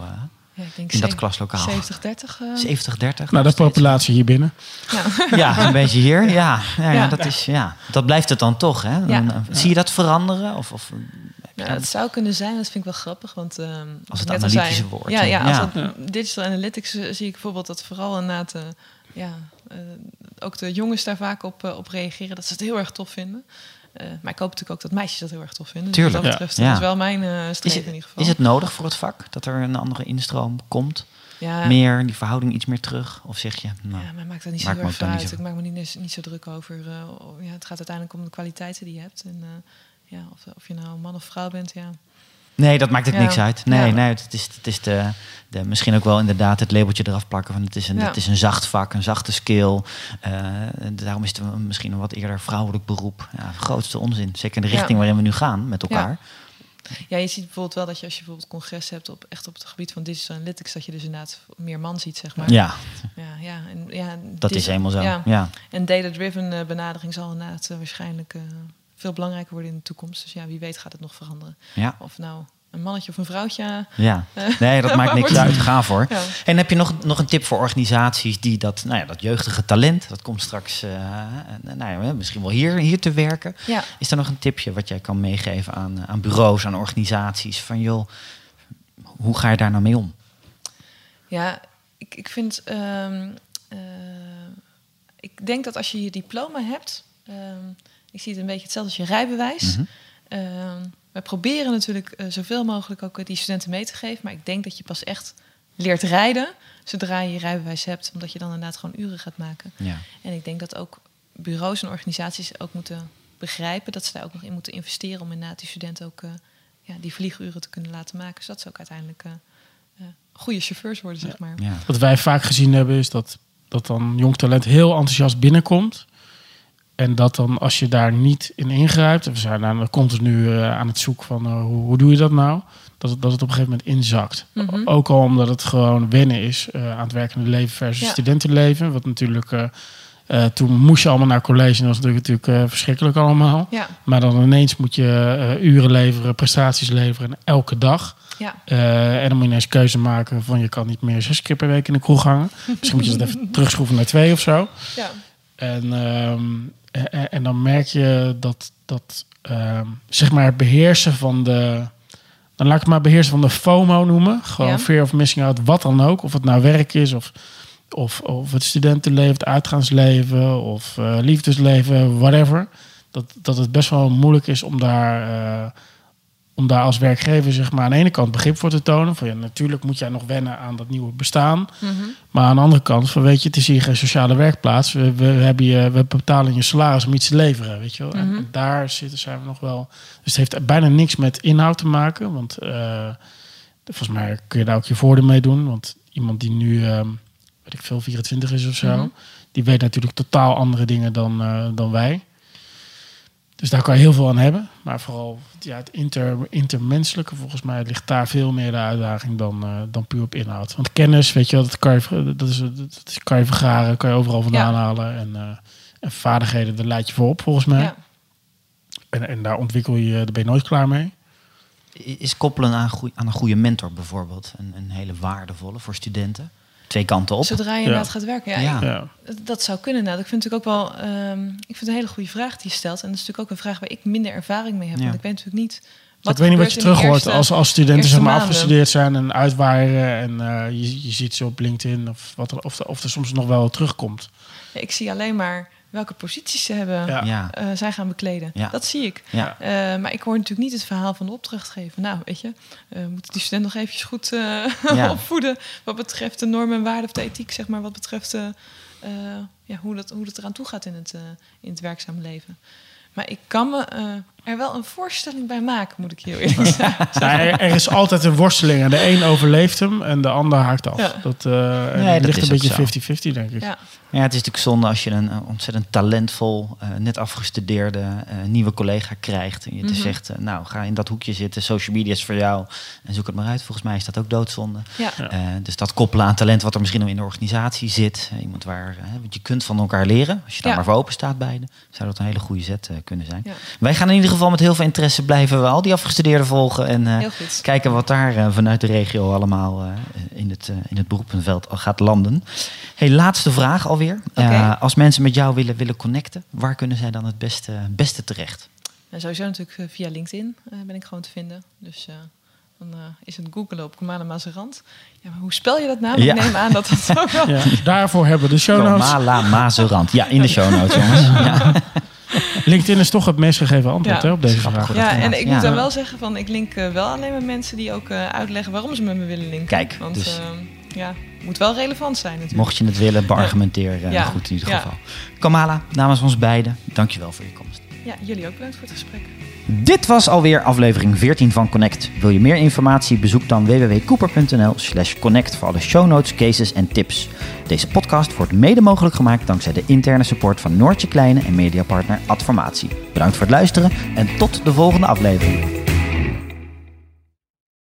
Ja, ik denk in dat klaslokaal. 70-30. 70-30. Nou, de populatie hier binnen. Ja. ja, een beetje hier. Ja, ja, ja, dat, is, ja, dat blijft het dan toch. Hè? Dan, Zie je dat veranderen? Of, of, ja, het zou kunnen zijn, dat vind ik wel grappig. Want, uh, als het analytische al woord. Ja, ja, als het digital analytics uh, zie ik bijvoorbeeld dat vooral inderdaad... Uh, ja, ook de jongens daar vaak op, op reageren. Dat ze het heel erg tof vinden. Eh, maar ik hoop natuurlijk ook dat meisjes dat heel erg tof vinden. Tuurlijk, Dus wat ja. dat betreft, dat is wel mijn eh Is streven het, in ieder geval. is het nodig voor het vak dat er een andere instroom komt? ja, Meer, die verhouding iets meer terug? Of zeg je, nou, ja, maar maakt dat niet zo heel erg niet uit. zo- Ik maak me niet, niet zo druk over. eh, ja, het gaat uiteindelijk om de kwaliteiten die je hebt. En eh, ja, of, of je nou man of vrouw bent, ja. Nee, dat maakt Ja. niks uit. Nee, Ja. nee het is, het is de, de, misschien ook wel inderdaad het labeltje eraf plakken van het is een, Ja. het is een zacht vak, een zachte skill. Eh, daarom is het misschien een wat eerder vrouwelijk beroep. Ja, grootste onzin. Zeker in de richting waarin we nu gaan met elkaar. Ja, je ziet bijvoorbeeld wel dat je als je bijvoorbeeld congres hebt op echt op het gebied van digital analytics, dat je dus inderdaad meer man ziet, zeg maar. Ja, ja, ja, en, ja dat is helemaal zo. Ja. En data-driven eh, benadering zal inderdaad eh, waarschijnlijk veel belangrijker worden in de toekomst. Dus ja, wie weet gaat het nog veranderen. Ja. Of nou een mannetje of een vrouwtje. Ja, Eh, nee, dat maakt niks uit. Ga voor. Ja. En heb je nog, nog een tip voor organisaties die dat, nou ja, dat jeugdige talent, dat komt straks eh, nou ja, misschien wel hier, hier te werken. Ja, Is er nog een tipje wat jij kan meegeven aan, aan bureaus, aan organisaties? Van joh, hoe ga je daar nou mee om? ja ik, ik vind. ehm, eh, ik denk dat als je je diploma hebt. ehm, ik zie het een beetje hetzelfde als je rijbewijs. Ehm, we proberen natuurlijk eh, zoveel mogelijk ook eh, die studenten mee te geven. Maar ik denk dat je pas echt leert rijden zodra je je rijbewijs hebt. Omdat je dan inderdaad gewoon uren gaat maken. Ja. En ik denk dat ook bureaus en organisaties ook moeten begrijpen dat ze daar ook nog in moeten investeren om inderdaad die studenten ook eh, ja, die vlieguren te kunnen laten maken. Zodat ze ook uiteindelijk goede chauffeurs worden, zeg maar. Ja. Wat wij vaak gezien hebben is dat, dat dan jong talent heel enthousiast binnenkomt. En dat dan als je daar niet in ingrijpt, we zijn aan, continu eh, aan het zoeken van eh, hoe, hoe doe je dat nou? Dat het, dat het op een gegeven moment inzakt. Mhm. Ook al omdat het gewoon wennen is eh, aan het werkende leven versus Ja. studentenleven. Wat natuurlijk, toen moest je allemaal naar college en dat was natuurlijk, natuurlijk verschrikkelijk allemaal. Ja, Maar dan ineens moet je uren leveren, prestaties leveren en elke dag. ja, en dan moet je ineens keuze maken van je kan niet meer zes keer per week in de kroeg hangen. Misschien moet je dat even terugschroeven naar twee of zo. ja. En, ehm, en, en dan merk je dat, dat ehm, zeg maar het beheersen van de... Dan laat ik het maar beheersen van de FOMO noemen. Gewoon Ja. fear of missing out, wat dan ook. Of het nou werk is of, of, of het studentenleven, het uitgaansleven... of eh, liefdesleven, whatever. Dat, dat het best wel moeilijk is om daar... eh, om daar als werkgever zeg maar, aan de ene kant begrip voor te tonen. Van ja, natuurlijk moet jij nog wennen aan dat nieuwe bestaan. Mhm. Maar aan de andere kant, van weet je, het is hier geen sociale werkplaats. We, we, hebben je, we betalen je salaris om iets te leveren, weet je wel. Mhm. En daar zitten, zijn we nog wel... Dus het heeft bijna niks met inhoud te maken. Want eh, volgens mij kun je daar ook je voordeel mee doen. Want iemand die nu, ehm, weet ik veel, 24 is of zo... Mhm. die weet natuurlijk totaal andere dingen dan, eh, dan wij. Dus daar kan je heel veel aan hebben. Maar vooral ja, het inter, intermenselijke, volgens mij ligt daar veel meer de uitdaging dan, eh, dan puur op inhoud. Want kennis, weet je wel, dat kan je, dat is, dat is- kan je vergaren, kan je overal vandaan Ja. halen. En, eh, en vaardigheden, daar leid je voor op, volgens mij. ja. En, en daar ontwikkel je, daar ben je nooit klaar mee. Is koppelen aan, aan een goede mentor bijvoorbeeld een, een hele waardevolle voor studenten? Twee kanten op. Zodra je inderdaad gaat werken. Ja, Ja. Ja. ik- dat zou kunnen. Nou, ik vind het natuurlijk ook wel. ehm, ik vind het een hele goede vraag die je stelt. En dat is natuurlijk ook een vraag waar ik minder ervaring mee heb. Ja. Want ik weet natuurlijk niet. ik weet niet wat je terug hoort als, als studenten zeg maar, afgestudeerd zijn en uitwaaien. En eh, je, je ziet ze op LinkedIn of, wat er, of, er- of er soms nog wel terugkomt. Ik zie alleen maar welke posities ze hebben. Ja. Ja. eh, zij gaan bekleden. Ja. Dat zie ik. Ja. Eh, maar ik hoor natuurlijk niet het verhaal van de opdrachtgever. Nou, weet je, eh, we moeten die student nog eventjes goed eh, Ja. opvoeden. Wat betreft de normen en waarden of de ethiek, zeg maar. Wat betreft ja, hoe, dat, hoe dat eraan toe gaat in het, eh, in het werkzame leven. Maar ik kan me eh, er wel een voorstelling bij maken, moet ik heel eerlijk zeggen. Er, er is altijd een worsteling. En de een overleeft hem en de ander haakt af. Ja. Dat, eh, Nee, dat ligt is een beetje 50-50, denk ik. Ja, Ja, het is natuurlijk zonde als je een, ontzettend talentvol, eh, net afgestudeerde eh, nieuwe collega krijgt. En je te Mhm. zegt, nou ga in dat hoekje zitten, social media is voor jou. En zoek het maar uit. Volgens mij is dat ook doodzonde. Eh, dus dat koppelen aan talent wat er misschien nog in de organisatie zit. iemand waar, want je kunt van elkaar leren. Als je daar Ja. maar voor open staat beide. Zou dat een hele goede zet eh, kunnen zijn. Ja. Wij gaan in ieder geval met heel veel interesse blijven we al die afgestudeerden volgen. En eh, kijken wat daar eh, vanuit de regio allemaal eh, in, het, in het beroepenveld al gaat landen. Hey, laatste vraag alweer. Oké. Eh, als mensen met jou willen, willen connecten, waar kunnen zij dan het beste, beste terecht? En sowieso natuurlijk via LinkedIn eh, ben ik gewoon te vinden. Dus eh, dan is het googelen op Comana Mazerand. Ja, maar hoe spel je dat nou? Ja. Ik neem aan dat dat ook wel... Ja, daarvoor hebben we de show notes. Komala Mazerand. Ja, in de show notes jongens. Ja. LinkedIn is toch het meest gegeven antwoord Ja. hè, op deze vraag. Ja, en ik Ja. moet dan wel zeggen van ik link eh, wel alleen met mensen die ook eh, uitleggen waarom ze met me willen linken. Kijk, Want dus- eh, ja, moet wel relevant zijn natuurlijk. Mocht je het willen, beargumenteer Ja. goed in ieder Ja. geval. Kamala, namens ons beiden, dankjewel voor je komst. Ja, jullie ook bedankt voor het gesprek. Dit was alweer aflevering 14 van Connect. Wil je meer informatie? Bezoek dan www.cooper.nl connect voor alle show notes, cases en tips. Deze podcast wordt mede mogelijk gemaakt dankzij de interne support van Noortje Kleine en mediapartner Adformatie. Bedankt voor het luisteren en tot de volgende aflevering.